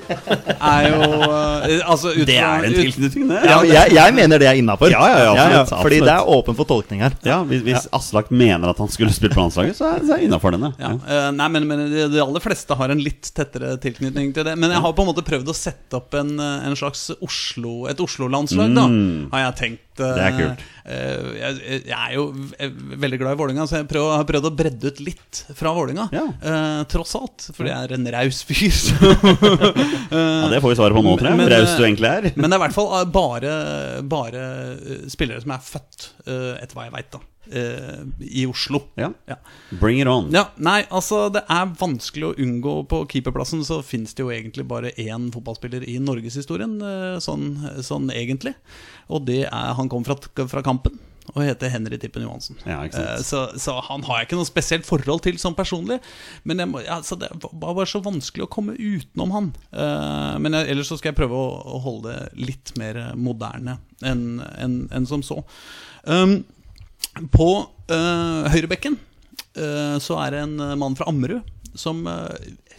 Speaker 4: er jo eh, altså, ut
Speaker 1: Det er en tilknytning, det.
Speaker 2: Ja, jeg, jeg mener det er innafor.
Speaker 1: Ja, ja, ja,
Speaker 2: Fordi det er åpen for tolkning her.
Speaker 1: Ja, Hvis, hvis Aslak mener at han skulle spilt på landslaget, så er, så er jeg innafor denne.
Speaker 4: Ja, eh, nei, men, men de, de aller fleste har en litt tettere tilknytning til det. Men jeg har på en måte prøvd å sette opp en, eh, en slags Oslo, et Oslo-landslag, da.
Speaker 1: Mm.
Speaker 4: Har jeg tenkt. eh,
Speaker 1: Det er kult.
Speaker 4: eh, jeg, jeg er jo veldig glad i Vålinga så jeg prøv, har prøvd å bredde ut litt fra Vålinga.
Speaker 1: Ja.
Speaker 4: Eh, tross alt, for jeg er en raus fyr. <laughs>
Speaker 1: Ja, Det får vi svaret på nå, tror jeg. Hvor raus du egentlig er.
Speaker 4: Men det er i hvert fall eh, bare, bare eh, spillere som er født, eh, etter hva jeg veit, da. Eh, I Oslo.
Speaker 1: Ja.
Speaker 4: Ja.
Speaker 1: Bring it on.
Speaker 4: Ja, nei, altså Det er vanskelig å unngå På keeperplassen så finnes det jo egentlig bare én fotballspiller i norgeshistorien, eh, sånn, sånn egentlig. Og det er Han kom fra, fra Kampen og heter Henry Tippen Johansen.
Speaker 1: Ja.
Speaker 4: Eh, Så, så han har jeg ikke noe spesielt forhold til sånn personlig. Men må, altså, det var bare så vanskelig å komme utenom han. Eh, Men jeg, ellers så skal jeg prøve å, å holde det litt mer moderne enn en, en som så. Um, på uh, høyrebekken uh, så er det en eh, mann fra Ammerud som uh,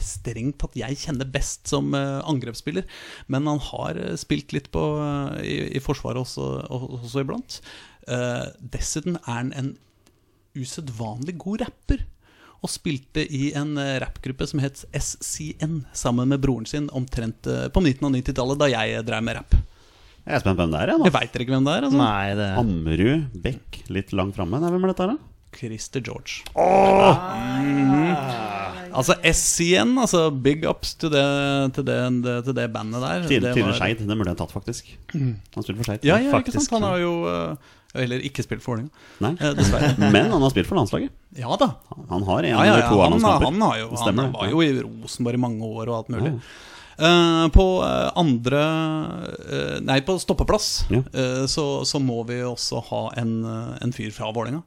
Speaker 4: strengt tatt jeg kjenner best som angrepsspiller. Men han har spilt litt på, i, i Forsvaret også, også iblant. Dessuten er han en usedvanlig god rapper. Og spilte i en rappgruppe som het SCN, sammen med broren sin, omtrent på midten av 90-tallet, da jeg drev med rapp.
Speaker 1: Jeg er spent på hvem det er. Jeg,
Speaker 4: Jeg veit ikke hvem det er? altså?
Speaker 2: Nei, det
Speaker 1: Ammerud, Beck, litt langt framme. Hvem er dette her, da?
Speaker 4: Christer George. Mhm. Altså igjen, altså big ups til det, til det, det, til det bandet der.
Speaker 1: Tine,
Speaker 4: Det
Speaker 1: Tidligere
Speaker 4: var-
Speaker 1: Skeid. Den burde jeg tatt, faktisk. Han spilte for Skeid.
Speaker 4: Ja, ja, ikke sant? Han har jo uh, heller ikke spilt for Vålerenga. Eh, dessverre. <laughs>
Speaker 1: Men han har spilt for landslaget.
Speaker 4: Ja da.
Speaker 1: Han har en
Speaker 4: Ja, ja,
Speaker 1: eller to
Speaker 4: Han, han, har jo, han var jo i Rosenborg i mange år og alt mulig. Eh, på eh, andre uh, Nei, på stoppeplass
Speaker 1: Ja.
Speaker 4: uh, så, så må vi også ha en, en fyr fra Vålerenga.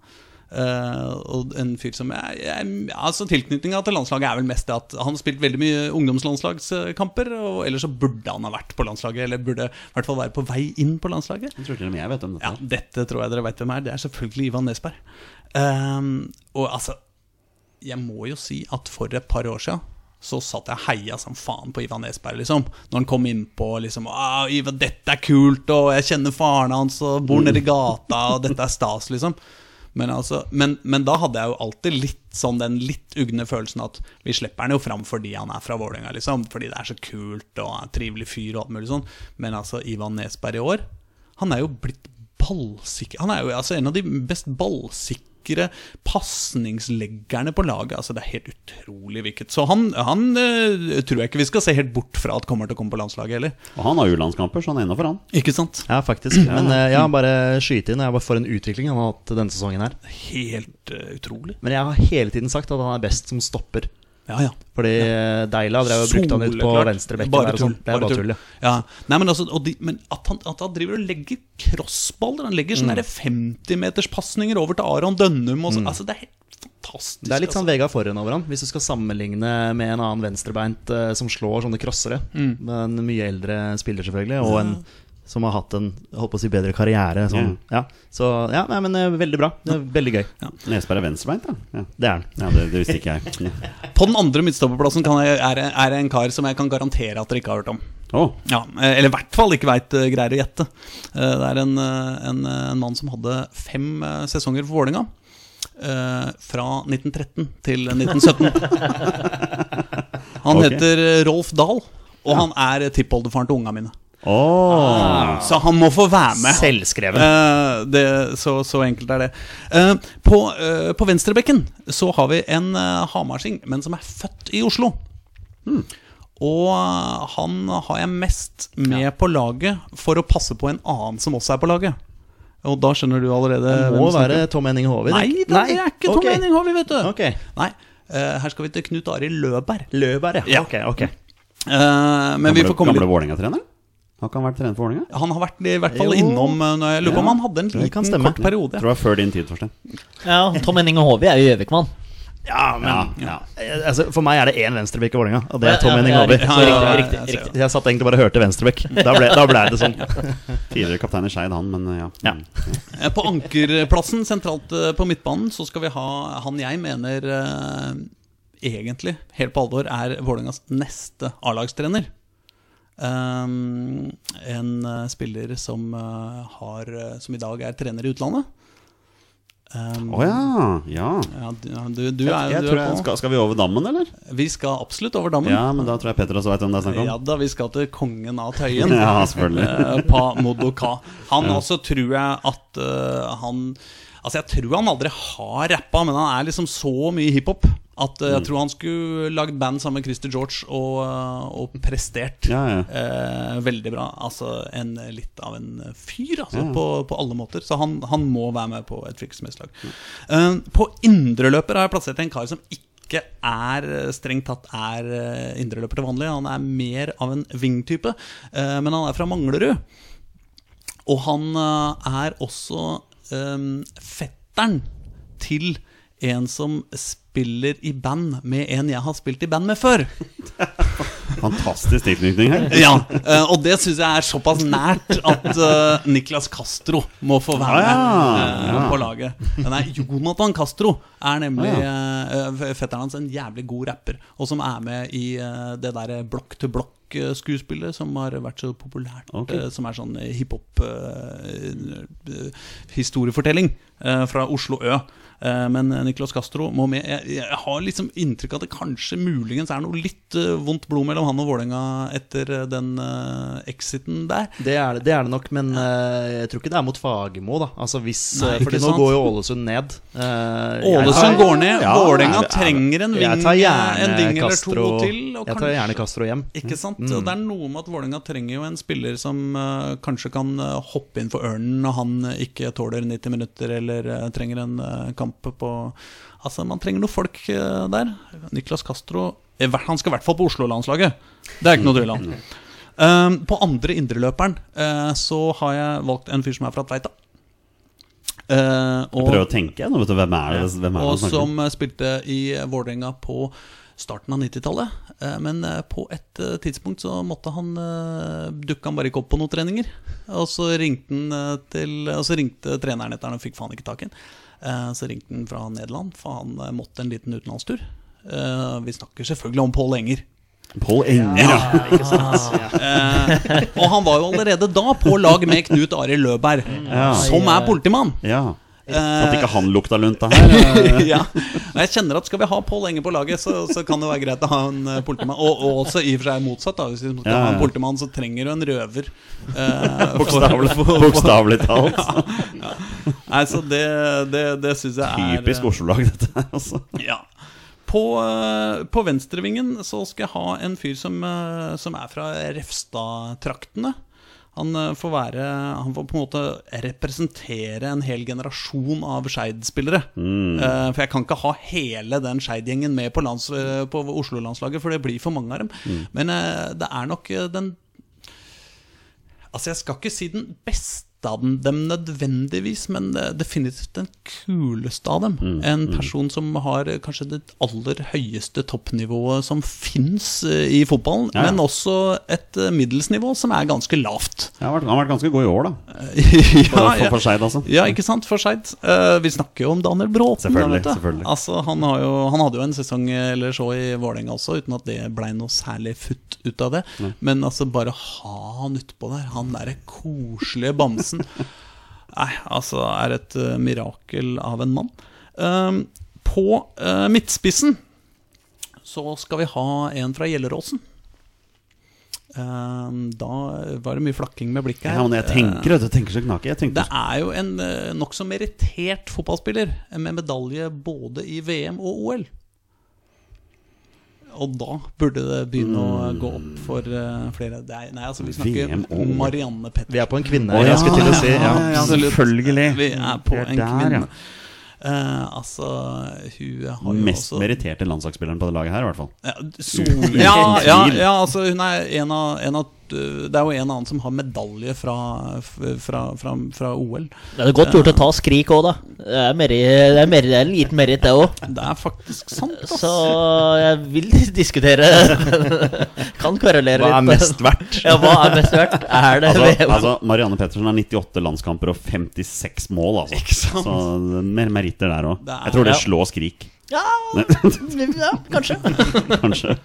Speaker 4: Og en fyr som er, er, altså Tilknytninga til landslaget er vel mest det at han har spilt veldig mye ungdomslandslagskamper. Og ellers så burde han ha vært på landslaget, eller burde i hvert fall være på vei inn på landslaget.
Speaker 1: Jeg tror til og jeg vet om dette.
Speaker 4: Ja, dette tror jeg dere vet hvem er. Det er selvfølgelig Ivan Nesberg. Og altså Jeg må jo si at for et par år siden så satt jeg og heia som faen på Ivan Nesberg, liksom. Når han kom innpå liksom «Å, 'Ivan, dette er kult', og 'jeg kjenner faren hans', og 'bor nede i gata', og 'dette er stas', liksom. Men, altså, men, men da hadde jeg jo alltid litt sånn den litt ugne følelsen at vi slipper han jo fram fordi han er fra Vålerenga, liksom. Fordi det er så kult og er en trivelig fyr og alt mulig sånn. Men altså, Ivan Nesberg i år, han er jo blitt ballsikker Han er jo altså en av de best ballsikre pasningsleggerne på laget. Altså, det er helt utrolig hvilket Så han, han uh, tror jeg ikke vi skal se helt bort fra at kommer til å komme på landslaget heller.
Speaker 1: Og han har U-landskamper, så han er innafor, han.
Speaker 4: Ikke sant?
Speaker 2: Ja, faktisk. Men uh, jeg har bare skyte inn. Jeg bare for en utvikling han har hatt denne sesongen her.
Speaker 4: Helt uh, utrolig.
Speaker 2: Men jeg har hele tiden sagt at han er best som stopper.
Speaker 4: Ja, ja.
Speaker 2: Fordi ja. Deila drev og brukte han ut på venstrebekken
Speaker 4: Bare tull,
Speaker 2: Det er
Speaker 4: bare tull.
Speaker 2: ja.
Speaker 4: Ja. Nei, men altså, de, men at, han, at han driver og legger crossballer Han legger sånne 50-meterspasninger over til Aron Dønnum og så, altså, Det er fantastisk.
Speaker 2: Det er litt sånn
Speaker 4: altså.
Speaker 2: Vegard Forhen over han, hvis du skal sammenligne med en annen venstrebeint uh, som slår sånne crossere.
Speaker 4: Mm.
Speaker 2: En mye eldre spiller, selvfølgelig, og en som har hatt en holdt på å si, bedre karriere. Sånn. Ja. Så ja, nei, men eh, veldig bra. Det er veldig gøy.
Speaker 1: Nesberg er venstrebeint, da. Ja.
Speaker 2: Det er han.
Speaker 1: Ja, det, det visste ikke jeg. <laughs>
Speaker 4: På den andre midtstopperplassen jeg, er, det- en kar som jeg kan garantere at dere ikke har hørt om.
Speaker 1: Oh.
Speaker 4: Ja, eh, Eller i hvert fall ikke veit greier å gjette. Eh, Det er en, eh, en, eh, en mann som hadde fem eh, sesonger for Vålerenga. eh, Fra 1913 til 1917. <laughs> Han
Speaker 1: okay.
Speaker 4: heter eh, Rolf Dahl, og han er tippoldefaren til unga mine.
Speaker 1: Å.
Speaker 4: Så han må få være med.
Speaker 2: Selvskreven.
Speaker 4: Uh, det, så, så enkelt er det. Uh, på, uh, på venstrebekken så har vi en hamarsing, men som er født i Oslo. Og eh, han har jeg mest med på laget for å passe på en annen som også er på laget. Og da skjønner du allerede
Speaker 2: Det må være. Tom Henning Håvi.
Speaker 4: Nei, det er ikke Tom
Speaker 2: okay.
Speaker 4: Henning Håvi, vet du.
Speaker 2: Okay.
Speaker 4: Nei, her skal vi til Knut Arild Løberg.
Speaker 2: Løberg, ja.
Speaker 4: Ja.
Speaker 2: Ok, ok.
Speaker 4: Men vi
Speaker 1: Gamle,
Speaker 4: får komme
Speaker 1: gamle Vålerenga-trener? Har ikke han vært trener for Vålerenga?
Speaker 4: Han har vært i hvert fall
Speaker 2: Jo.
Speaker 4: innom eh, Jeg lurer på om han hadde en liten kort periode.
Speaker 1: Tror det var før din tid, Torstein.
Speaker 3: Ja, Tom Henning og Håvi er jo Gjøvik-mann.
Speaker 2: Ja, men
Speaker 1: Ja, ja.
Speaker 2: eh, altså, For meg er det én venstrebekk i Vålerenga, og det er Tom Henning
Speaker 3: ja,
Speaker 2: Håvi.
Speaker 4: Ja, ja, ja, ja, ja.
Speaker 2: Jeg satt egentlig bare og hørte venstrebekk. Da ble, da ble det sånn. <laughs>
Speaker 1: Tidligere kaptein i Skeid, han, men ja.
Speaker 2: Ja.
Speaker 4: Eh, På ankerplassen sentralt eh, på midtbanen så skal vi ha han jeg mener eh, egentlig, helt på alvor, er Vålerengas neste A-lagstrener. Um, en eh, spiller som, eh, har, eh, som i dag er trener i utlandet. Um,
Speaker 1: oh ja. ja.
Speaker 4: ja, du, du, du
Speaker 1: Jeg,
Speaker 4: er,
Speaker 1: jeg tror
Speaker 4: er
Speaker 1: jeg, skal, skal vi over dammen, eller?
Speaker 4: Vi skal absolutt over dammen.
Speaker 1: Ja, men da tror jeg Petter også veit hvem det er snakk om.
Speaker 4: Ja da, vi skal til kongen av Tøyen. <laughs>
Speaker 1: Ja, selvfølgelig.
Speaker 4: Pa Modoka. Han også tror jeg at uh, han Altså Jeg tror han aldri har rappa, men han er liksom så mye hiphop at eh, jeg
Speaker 1: Mm.
Speaker 4: tror han skulle lagd band sammen med Christer George og, eh, og prestert.
Speaker 1: Ja, ja.
Speaker 4: Eh, veldig bra. Altså en, Litt av en fyr, altså,
Speaker 1: Ja.
Speaker 4: på, på alle måter. Så han, han må være med på et fylkesmesterlag. Eh, på indreløper har jeg plassert en kar som ikke er eh, strengt tatt er eh, indreløper til vanlig. Han er mer av en wing-type, eh, men han er fra Manglerud. Og han eh, er også eh, fetteren til en som spiller i band med en jeg har spilt i band med før. <laughs>
Speaker 1: Fantastisk tilknytning her.
Speaker 4: Ja, eh, Og det syns jeg er såpass nært at eh, Niklas Castro må få være med
Speaker 1: Ah, ja,
Speaker 4: eh,
Speaker 1: ja.
Speaker 4: på laget. Nei, Jonathan Castro er nemlig
Speaker 1: Ah,
Speaker 4: eh, fetteren hans, en jævlig god rapper, og som er med i eh, det derre blokk til blokk-skuespillet som har vært så populært.
Speaker 1: Ok.
Speaker 4: eh, som er sånn hiphop-historiefortelling fra Oslo Ø. Eh, Men Nicolas Castro må med. Jeg, jeg har liksom inntrykk av at det kanskje muligens er noe litt eh, vondt blod mellom han og Vålerenga etter eh, den eh, exiten der.
Speaker 2: Det er det, det er det nok, men eh, jeg tror ikke det er mot Fagermo. da Altså hvis,
Speaker 4: Nei,
Speaker 2: eh, nå
Speaker 4: sant?
Speaker 2: går jo Ålesund ned. Eh,
Speaker 4: Ålesund går ned.
Speaker 1: Ja,
Speaker 4: Vålerenga trenger en ving,
Speaker 2: gjerne
Speaker 4: en ving eller to til.
Speaker 2: Jeg tar gjerne Castro hjem.
Speaker 4: Ikke sant?
Speaker 2: Mm.
Speaker 4: Det er noe med at Vålerenga trenger jo en spiller som uh, kanskje kan eh, hoppe inn for Ørnen når han eh, ikke tåler 90 minutter eller uh, trenger en uh, kamp på Altså, man trenger noen folk eh, der. Niklas Castro eh, Han skal i hvert fall på Oslo-landslaget. Det er ikke noe tvil om. Eh, på andre indreløperen uh, så har jeg valgt en fyr som er fra Tveita. Eh,
Speaker 1: Jeg
Speaker 4: og-
Speaker 1: prøver å tenke. Nå vet du, hvem er det, hvem er det
Speaker 4: og som eh, spilte i Vålerenga på starten av 90-tallet. Uh, Men eh, på et uh, tidspunkt så måtte han uh, dukka han bare ikke opp på noen treninger. Og så ringte han eh, til Og så ringte treneren etter han og fikk faen ikke tak i han. Eh, Så ringte han fra Nederland, for han eh, måtte en liten utenlandstur. Eh, vi snakker selvfølgelig om Pål Enger.
Speaker 1: Pål Enger, ja.
Speaker 2: Ikke sant? Ja.
Speaker 4: Eh, og han var jo allerede da på lag med Knut Arild Løberg,
Speaker 1: Ja.
Speaker 4: som er politimann.
Speaker 1: ja.
Speaker 4: Eh,
Speaker 1: At ikke han lukta lunta her. <laughs>
Speaker 4: ja. Og jeg kjenner at skal vi ha Pål Enger på laget, så, så kan det være greit å ha en eh, politimann. Og, og også i og for seg motsatt. da Hvis vi skal
Speaker 1: Ja,
Speaker 4: ha en politimann, så trenger du en røver. eh,
Speaker 1: Bokstavelig <laughs> talt. ja.
Speaker 4: Nei, så det, det, det syns jeg er
Speaker 1: Typisk Oslo-lag, dette her, altså.
Speaker 4: Ja. På, eh, på venstrevingen så skal jeg ha en fyr som, eh, som er fra Refstad-traktene. Han eh, får være Han får på en måte representere en hel generasjon av Skeid-spillere. Mm. For jeg kan ikke ha hele den Skeid-gjengen med på, lands, på Oslo-landslaget, for det blir for mange av dem. Men eh, det er nok den Altså, jeg skal ikke si den beste av dem, dem nødvendigvis, men eh, definitivt den kuleste av dem. En person som har eh, kanskje det aller høyeste toppnivået som fins i fotballen,
Speaker 1: Ja, ja.
Speaker 4: men også et eh, middelsnivå som er ganske lavt.
Speaker 1: Han har vært, han har vært ganske god i år, da. <laughs>
Speaker 4: ja,
Speaker 1: For, for, for Skeid, altså.
Speaker 4: Ja, ikke sant? For Skeid. Uh, vi snakker jo om Daniel Bråten.
Speaker 1: Selvfølgelig,
Speaker 4: Da,
Speaker 1: selvfølgelig.
Speaker 4: Altså, han, har jo, han hadde jo en sesong eller så i Vålerenga også, uten at det blei noe særlig futt ut av det. Men altså, bare ha han utpå der. Han derre koselige bamsen. Nei, altså, er et uh, mirakel av en mann. Uh, på uh, midtspissen så skal vi ha en fra Gjelleråsen. Um, da var det mye flakking med blikket her.
Speaker 1: Ja, men jeg tenker, vet du, tenker så knaker. Jeg tenkte
Speaker 4: Det er jo en nokså merittert fotballspiller med medalje både i VM og OL. Og da burde det begynne å gå opp for uh, flere. Det er, nei, altså Vi snakker
Speaker 1: VM Marianne.
Speaker 4: Marianne
Speaker 2: Vi er på en kvinne.
Speaker 1: oh, ja,
Speaker 2: jeg skulle til å si
Speaker 1: ja,
Speaker 2: ja.
Speaker 1: selvfølgelig.
Speaker 4: Vi er på
Speaker 1: er
Speaker 4: en
Speaker 1: der,
Speaker 4: kvinne.
Speaker 1: ja.
Speaker 4: Eh, altså, hun har jo
Speaker 1: Mest
Speaker 4: også
Speaker 1: meritterte landslagsspilleren på det laget her, i hvert fall.
Speaker 4: ja, Sol ja, ja, ja, altså hun er en av, en av Det er jo en annen som har medalje fra, fra, fra, fra OL.
Speaker 3: Det er godt gjort å ta skrik òg, da. Det er, mer, det, er det er en liten merit, det òg.
Speaker 4: Det er faktisk sant, ass.
Speaker 3: Så jeg vil diskutere <laughs> Kan kverulere litt.
Speaker 2: Hva er mest verdt? <laughs>
Speaker 3: Ja, hva er mest verdt? Er det
Speaker 1: Altså, altså Marianne Pettersen har 98 landskamper og 56 mål, altså.
Speaker 4: Ikke sant?
Speaker 1: Så mer meritter der òg. Jeg tror det slår Skrik,
Speaker 3: Ja, <laughs> ja, kanskje.
Speaker 1: kanskje.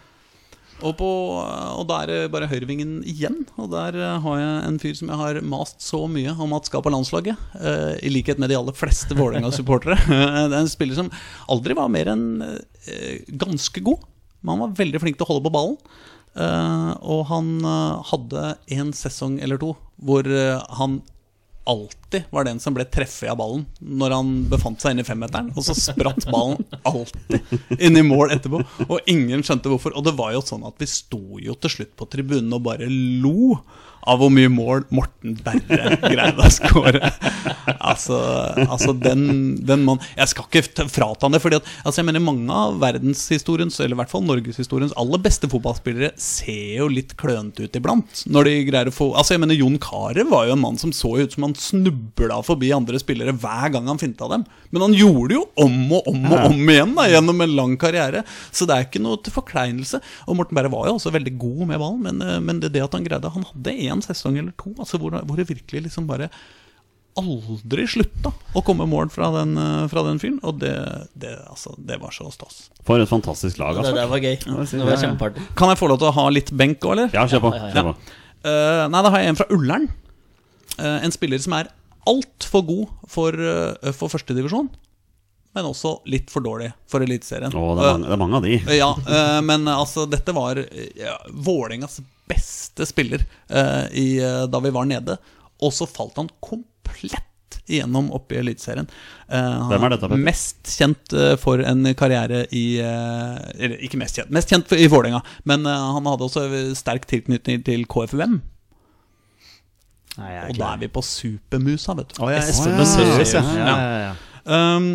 Speaker 4: Og, på, og da er det bare høyrevingen igjen. Og der eh, har jeg en fyr som jeg har mast så mye om at skal på landslaget. eh, I likhet med de aller fleste Vålerenga-supportere. <laughs> det er en spiller som aldri var mer enn eh, ganske god. Men han var veldig flink til å holde på ballen. Eh, og han hadde en sesong eller to hvor han alltid var den som ble treffet av ballen når han befant seg inne i femmeteren. Og så spratt ballen alltid inn i mål etterpå. Og ingen skjønte hvorfor. Og det var jo sånn at vi sto jo til slutt på tribunen og bare lo av hvor mye mål Morten Berre greide å skåre. Altså, altså den, den mann Jeg skal ikke frata han det. Fordi at, altså jeg mener Mange av verdenshistoriens, eller i hvert fall norgeshistoriens aller beste fotballspillere ser jo litt klønete ut iblant. Når de greier å få Altså jeg mener Jon Carew var jo en mann som så ut som han snubla forbi andre spillere hver gang han finta dem. Men han gjorde det jo om og om og om igjen da gjennom en lang karriere. Så det er ikke noe til forkleinelse. Og Morten Berre var jo også veldig god med ballen, men, eh, men det, det at han greide Han hadde én sesong eller to altså hvor, hvor det virkelig liksom bare aldri slutta å komme mål fra den, eh, fra den fyren. Og det, det, altså, det var så stas.
Speaker 1: For et fantastisk lag,
Speaker 3: Det
Speaker 1: altså.
Speaker 3: der var gøy. Det var kjempeartig.
Speaker 4: Kan jeg få lov til å ha litt benk òg, eller?
Speaker 1: Ja, kjør på.
Speaker 3: Ja, ja, ja.
Speaker 4: Eh, nei, da har jeg en fra Ullern. Uh, en spiller som er altfor god for, uh, for førstedivisjon, men også litt for dårlig for Eliteserien.
Speaker 1: Å, det, er mange, det er mange av de.
Speaker 4: Eh, ja, eh, men altså, dette var ja, Vålerengas beste spiller eh, i, eh, da vi var nede. Og så falt han komplett igjennom oppe i Eliteserien. Eh,
Speaker 1: Hvem er dette, Petter?
Speaker 4: Mest kjent eh, for en karriere i eh, Eller ikke mest kjent, mest kjent for, i Vålerenga. Men eh, han hadde også sterk tilknytning til KFUM.
Speaker 2: Nei,
Speaker 4: Og da er vi på Supermusa, vet du.
Speaker 2: Oh, ja,
Speaker 4: Espen
Speaker 2: ja.
Speaker 4: Ja.
Speaker 2: Ja, ja, ja.
Speaker 4: Um,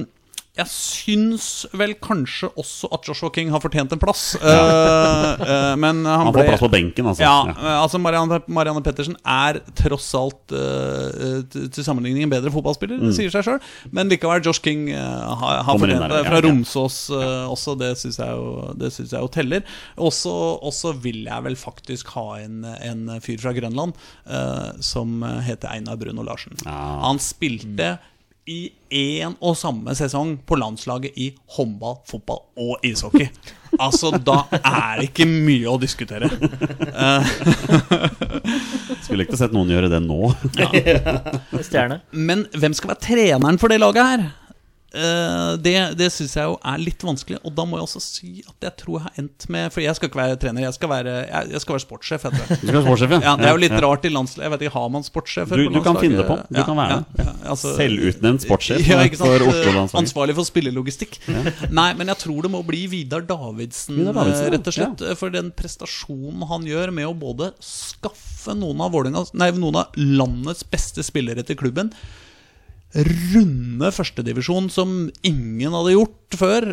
Speaker 4: jeg syns vel kanskje også at Joshua King har fortjent en plass. Ja. uh, men han,
Speaker 1: Han
Speaker 4: ble
Speaker 1: plass på benken, altså.
Speaker 4: Ja,
Speaker 1: Ja.
Speaker 4: uh, altså Marianne, Marianne Pettersen er tross alt uh, til sammenligning en bedre fotballspiller, det sier seg sjøl. Men likevel, Josh King uh, har, har fortjent det. Fra. Romsås uh, også, det syns jeg, jo- det synes jeg jo teller. Også, også vil jeg vel faktisk ha en, en fyr fra Grønland som heter Einar Bruno Larsen. Han spilte i én og samme sesong på landslaget i håndball, fotball og ishockey. Altså, da er det ikke mye å diskutere. <laughs>
Speaker 1: Skulle ikke sett noen gjøre det nå.
Speaker 3: Ja.
Speaker 4: Men hvem skal være treneren for det laget her? Eh, det det syns jeg jo er litt vanskelig. Og da må jeg også si at jeg tror jeg har endt med For jeg skal ikke være trener, jeg skal være, jeg, jeg skal være sportssjef. Det. <laughs>
Speaker 1: Du skal være sportssjef,
Speaker 4: Ja, det er jo litt
Speaker 1: Ja.
Speaker 4: rart i landslaget. Jeg vet ikke, Har man sportssjef?
Speaker 1: Du- du kan finne det på.
Speaker 4: Du
Speaker 1: Du kan være ja,
Speaker 4: altså-
Speaker 1: Selvutnevnt sportssjef <laughs>
Speaker 4: ja,
Speaker 1: for Oslo-landslaget.
Speaker 4: Ansvarlig for spillelogistikk. Nei, men jeg tror det må bli Vidar Davidsen,
Speaker 1: Vidar Davidsen,
Speaker 4: rett og slett. For den prestasjonen han gjør med å både skaffe noen av, Vålinga, nei, noen av landets beste spillere til klubben, runde førstedivisjon som ingen hadde gjort før.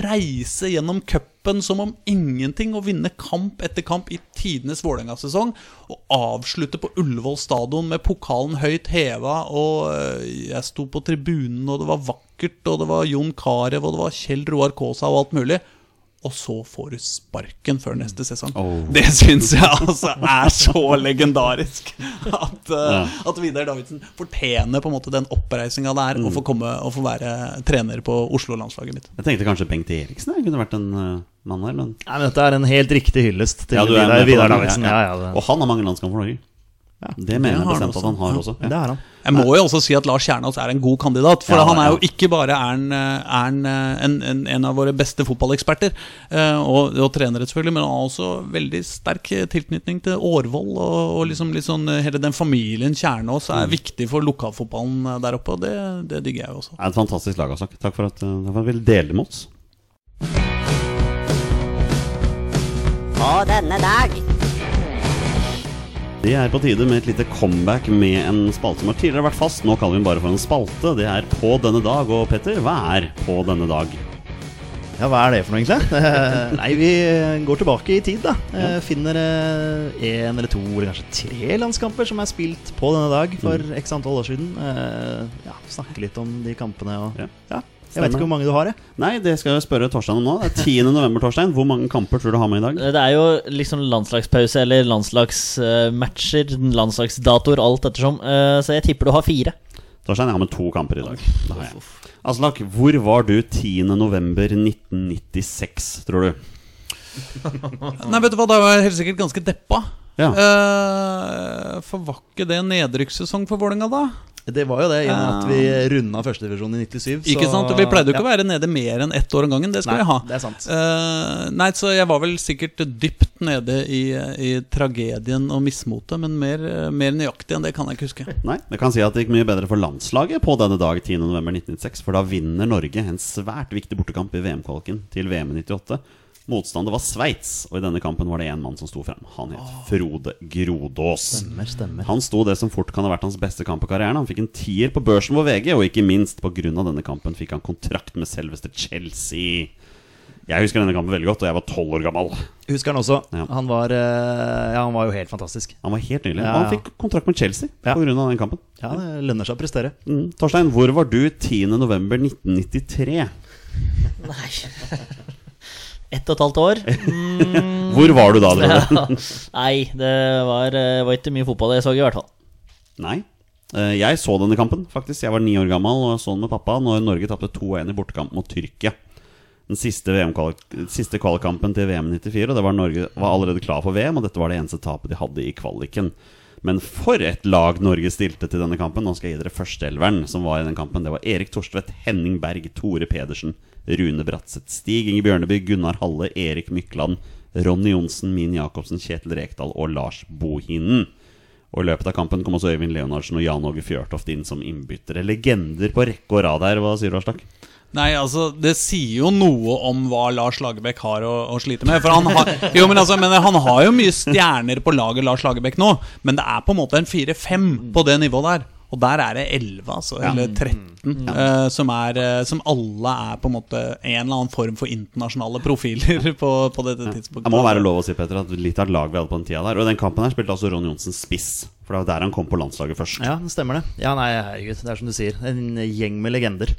Speaker 4: Reise gjennom cupen som om ingenting og vinne kamp etter kamp i tidenes Vålerenga-sesong. Og avslutte på Ullevål stadion med pokalen høyt heva. Og øh, jeg sto på tribunen, og det var vakkert, og det var Jon Carew, og det var Kjell Roar Kaasa og alt mulig. Og så får du sparken før neste sesong.
Speaker 1: Oh.
Speaker 4: Det syns jeg altså er så legendarisk. At, uh,
Speaker 1: Ja.
Speaker 4: at Vidar Davidsen fortjener på en måte den oppreisinga det er å få komme og få være trener på Oslo-landslaget mitt.
Speaker 1: Jeg tenkte kanskje Bengt Eriksen jeg, kunne vært en uh, mann her. Men...
Speaker 2: Nei, men Dette er en helt riktig hyllest til
Speaker 1: Ja,
Speaker 2: Vidar, Vidar Davidsen. Ja, ja, det,
Speaker 1: Og han har mange landskamper for Norge. Det mener jeg bestemt at han har også.
Speaker 2: det er han.
Speaker 4: Jeg må jo også si at Lars Kjernås er en god kandidat. For
Speaker 1: Ja,
Speaker 4: han er jo ikke bare er eh, er en, en, en av våre beste fotballeksperter, eh, og, og trenere selvfølgelig, men han har også veldig sterk tilknytning til Årvoll. Og, og liksom, eh, hele den familien Kjernås er
Speaker 1: Mm.
Speaker 4: viktig for lokalfotballen eh, der oppe, og det, det digger jeg jo også.
Speaker 1: Det er et fantastisk lag, Asak. Takk for at uh, takk for at du ville dele med oss.
Speaker 7: På denne dag
Speaker 1: Det er på tide med et lite comeback med en spalte som har tidligere vært fast. Nå kaller vi den bare for en spalte. Det er På denne dag. Og Petter, hva er På denne dag?
Speaker 2: Ja, hva er det for noe, egentlig? Eh, <laughs> Nei, vi går tilbake i tid, da. Ja. Finner én eller to, eller kanskje tre landskamper som er spilt på denne dag for x antall år siden. Eh, Ja, Snakke litt om de kampene og
Speaker 1: Ja.
Speaker 2: Ja. Jeg vet ikke hvor mange du har, jeg.
Speaker 1: Nei, det skal jeg spørre Torstein om nå. Det er 10. november, Torstein. Hvor mange kamper tror du har med i dag?
Speaker 3: Det er jo liksom landslagspause eller landslagsmatcher, landslagsdatoer, alt ettersom. Eh, Så jeg tipper du har fire.
Speaker 1: Torstein, jeg har med to kamper i dag. Det har jeg. Aslak, hvor var du 10. november 1996, tror du?
Speaker 4: Nei, vet du hva, da var jeg helt sikkert ganske deppa.
Speaker 1: Ja.
Speaker 4: Eh, for var ikke det nedrykkssesong for Vålerenga, da?
Speaker 2: Det var jo det, i og med at vi runda førstedivisjon i 97.
Speaker 4: Ikke sant? Og vi pleide jo ikke å være nede mer enn ett år om gangen. Det skal
Speaker 2: Nei,
Speaker 4: vi ha.
Speaker 2: det er sant.
Speaker 4: Uh, nei, så jeg var vel sikkert dypt nede i, i tragedien og mismotet, men mer, mer nøyaktig enn det kan jeg ikke huske.
Speaker 1: Nei, det kan si at det gikk mye bedre for landslaget på denne dag 10. november 1996, for da vinner Norge en svært viktig bortekamp i VM-kvaliken til VM i 98. Motstander var Sveits, og i denne kampen var det én mann som sto frem. Han het Frode Grodås.
Speaker 2: Stemmer, stemmer.
Speaker 1: Han sto det som fort kan ha vært hans beste kamp i karrieren. Han fikk en tier på børsen på VG, og ikke minst pga. denne kampen fikk han kontrakt med selveste Chelsea. Jeg husker denne kampen veldig godt, og jeg var tolv år gammel.
Speaker 2: Husker han også.
Speaker 1: Ja.
Speaker 2: Han, var, eh, ja, han var jo helt fantastisk.
Speaker 1: Han var helt nydelig.
Speaker 2: Ja,
Speaker 1: Og han fikk kontrakt med Chelsea
Speaker 2: Ja.
Speaker 1: på grunn av den kampen.
Speaker 2: Ja, Det lønner seg å prestere.
Speaker 1: Mm. Torstein, hvor var du 10. november 1993?
Speaker 3: Nei <laughs> Ett og et halvt år. <laughs> Mm,
Speaker 1: Hvor var du da, <laughs>
Speaker 3: ja. Nei, det var, eh, var ikke mye fotball jeg så, i hvert fall.
Speaker 1: Nei. Eh, Jeg så denne kampen, faktisk. Jeg var ni år gammel og så den med pappa når Norge tapte 2-1 i bortekamp mot Tyrkia. Den siste, siste kvalikkampen til VM 94, og det var Norge var allerede klar for VM, og dette var det eneste tapet de hadde i kvaliken. Men for et lag Norge stilte til denne kampen. Nå skal jeg gi dere førsteelveren som var i den kampen. Det var Erik Torstvedt, Henning Berg, Tore Pedersen, Rune Bratseth, Stig Inge Bjørneby, Gunnar Halle, Erik Mykland, Ronny Johnsen, Min Jacobsen, Kjetil Rekdal og Lars Bohinen. Og I løpet av kampen kom også Øyvind Leonardsen og Jan Åge Fjørtoft inn som innbyttere. Legender på rekke og rad her. Hva sier du, Aslak?
Speaker 4: Nei, altså, det sier jo noe om hva Lars Lagerbäck har å, å slite med. For han har, <laughs> jo, men altså, men han har jo mye stjerner på laget, Lars Lagerbäck, nå. Men det er på en måte en 4-5 på det nivået der. Og der er det 11, altså, eller 13, eh, som, er, uh, som alle er på en måte en eller annen form for internasjonale profiler <laughs> på, på dette tidspunktet.
Speaker 1: Det må være lov å si Petter, at litt av et lag vi hadde på den tida der. Og i den kampen her spilte altså Ron Johnsen spiss. For det var der han kom på landslaget først.
Speaker 2: Ja, det stemmer det. Ja, nei, herregud, det er som du sier. En gjeng med legender.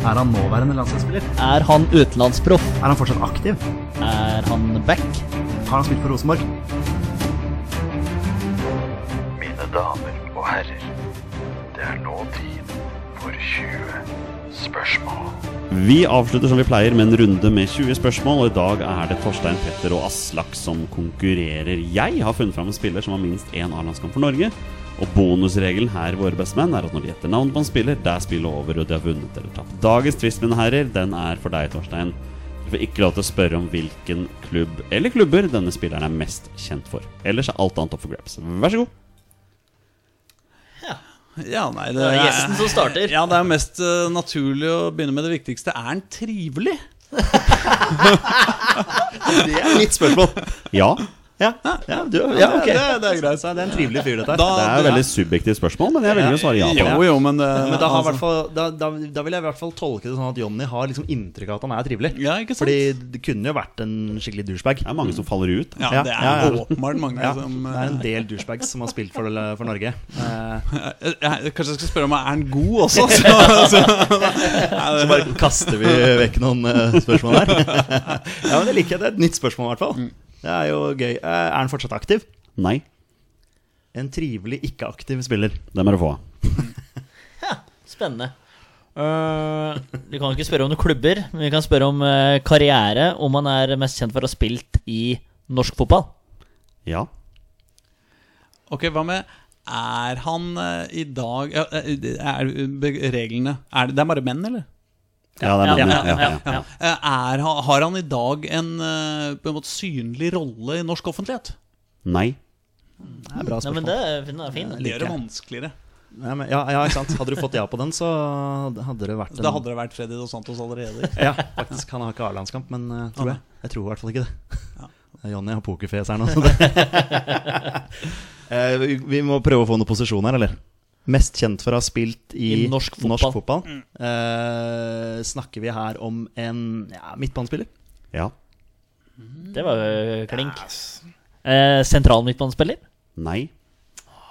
Speaker 2: Er han nåværende landslagsspiller?
Speaker 3: Er han utenlandsproff?
Speaker 2: Er han fortsatt aktiv?
Speaker 3: Er han back?
Speaker 2: Har han spilt for Rosenborg?
Speaker 6: Mine damer og herrer, det er nå tid for 20 spørsmål.
Speaker 1: Vi avslutter som vi pleier med en runde med 20 spørsmål, og i dag er det Torstein, Petter og Aslak som konkurrerer. Jeg har funnet fram en spiller som har minst én A-landskamp for Norge. Og bonusregelen her, våre bestemenn, er at når de gjetter navn på en spiller, det er spillet over, og de har vunnet eller tapt. Dagens twist, mine herrer, den er for deg, Torstein. Du får ikke lov til å spørre om hvilken klubb eller klubber denne spilleren er mest kjent for. Ellers er alt annet opp for grabs. Vær så god.
Speaker 4: Ja, nei,
Speaker 3: Det er gjesten som starter.
Speaker 4: Ja, det er mest uh, naturlig å begynne med det viktigste. Er han trivelig? <laughs> <laughs>
Speaker 2: Det er mitt spørsmål.
Speaker 1: Ja.
Speaker 2: Ja, ja, du, ja ok.
Speaker 4: Det, det er greit.
Speaker 2: Så det er en trivelig fyr, dette her.
Speaker 4: Da-
Speaker 1: Det er et veldig subjektivt spørsmål, men jeg velger å svare ja. på det.
Speaker 4: jo, men, det,
Speaker 2: Men da, har i
Speaker 4: altså-
Speaker 2: hvert fall, da, da, da vil jeg i hvert fall tolke det sånn at Jonny har liksom inntrykk av at han er trivelig.
Speaker 4: Ja, ikke sant?
Speaker 2: Fordi det kunne jo vært en skikkelig douchebag.
Speaker 1: Det er mange som faller ut.
Speaker 4: Ja,
Speaker 2: Ja,
Speaker 4: det er
Speaker 2: ja, ja.
Speaker 4: åpenbart mange
Speaker 2: Ja,
Speaker 4: som
Speaker 2: det er en del douchebags som har spilt for, for Norge. Eh,
Speaker 4: jeg, jeg, Kanskje jeg skal spørre om er han god også? <laughs> Så, så,
Speaker 2: så bare kaster vi vekk noen eh, spørsmål her. <laughs> ja, men Det liker jeg. Det er et nytt spørsmål, i hvert fall. Det er jo gøy. Eh, er han fortsatt aktiv?
Speaker 1: Nei.
Speaker 2: En trivelig, ikke-aktiv spiller.
Speaker 1: Det må du få. <laughs>
Speaker 3: Spennende. Uh, vi kan ikke spørre om noen klubber, men vi kan spørre om uh, karriere. Om han er mest kjent for å ha spilt i norsk fotball.
Speaker 1: Ja.
Speaker 4: Ok, hva med Er han uh, i dag ja, Er be- reglene er det, det er bare menn, eller?
Speaker 1: Ja, det er
Speaker 3: Ja, ja,
Speaker 1: ja, ja,
Speaker 3: ja, ja.
Speaker 4: Eh, Er, har han i dag en eh, på en måte synlig rolle i norsk offentlighet?
Speaker 1: Nei.
Speaker 2: Det er bra
Speaker 3: Nei, men
Speaker 2: spørsmål.
Speaker 3: det er fin. Det er fin.
Speaker 4: Det gjør det vanskeligere.
Speaker 2: Ja, men, ja, ja, ikke sant. Hadde du fått ja på den, så hadde det vært en
Speaker 4: Da hadde det vært Freddy Dos Santos allerede. <laughs>
Speaker 2: Ja, faktisk. Han har ikke A-landskamp, men uh, tror jeg. Jeg tror i hvert fall ikke det. <laughs> Jonny har pokerfjes her nå. Så det. <laughs> Eh, vi, vi må prøve å få noen posisjon her, eller? Mest kjent for å ha spilt i,
Speaker 3: I norsk fotball.
Speaker 2: fotball. Eh, snakker vi her om en ja, midtbanespiller?
Speaker 1: Ja.
Speaker 3: Det var jo klink. Eh, sentral midtbanespiller.
Speaker 1: Nei.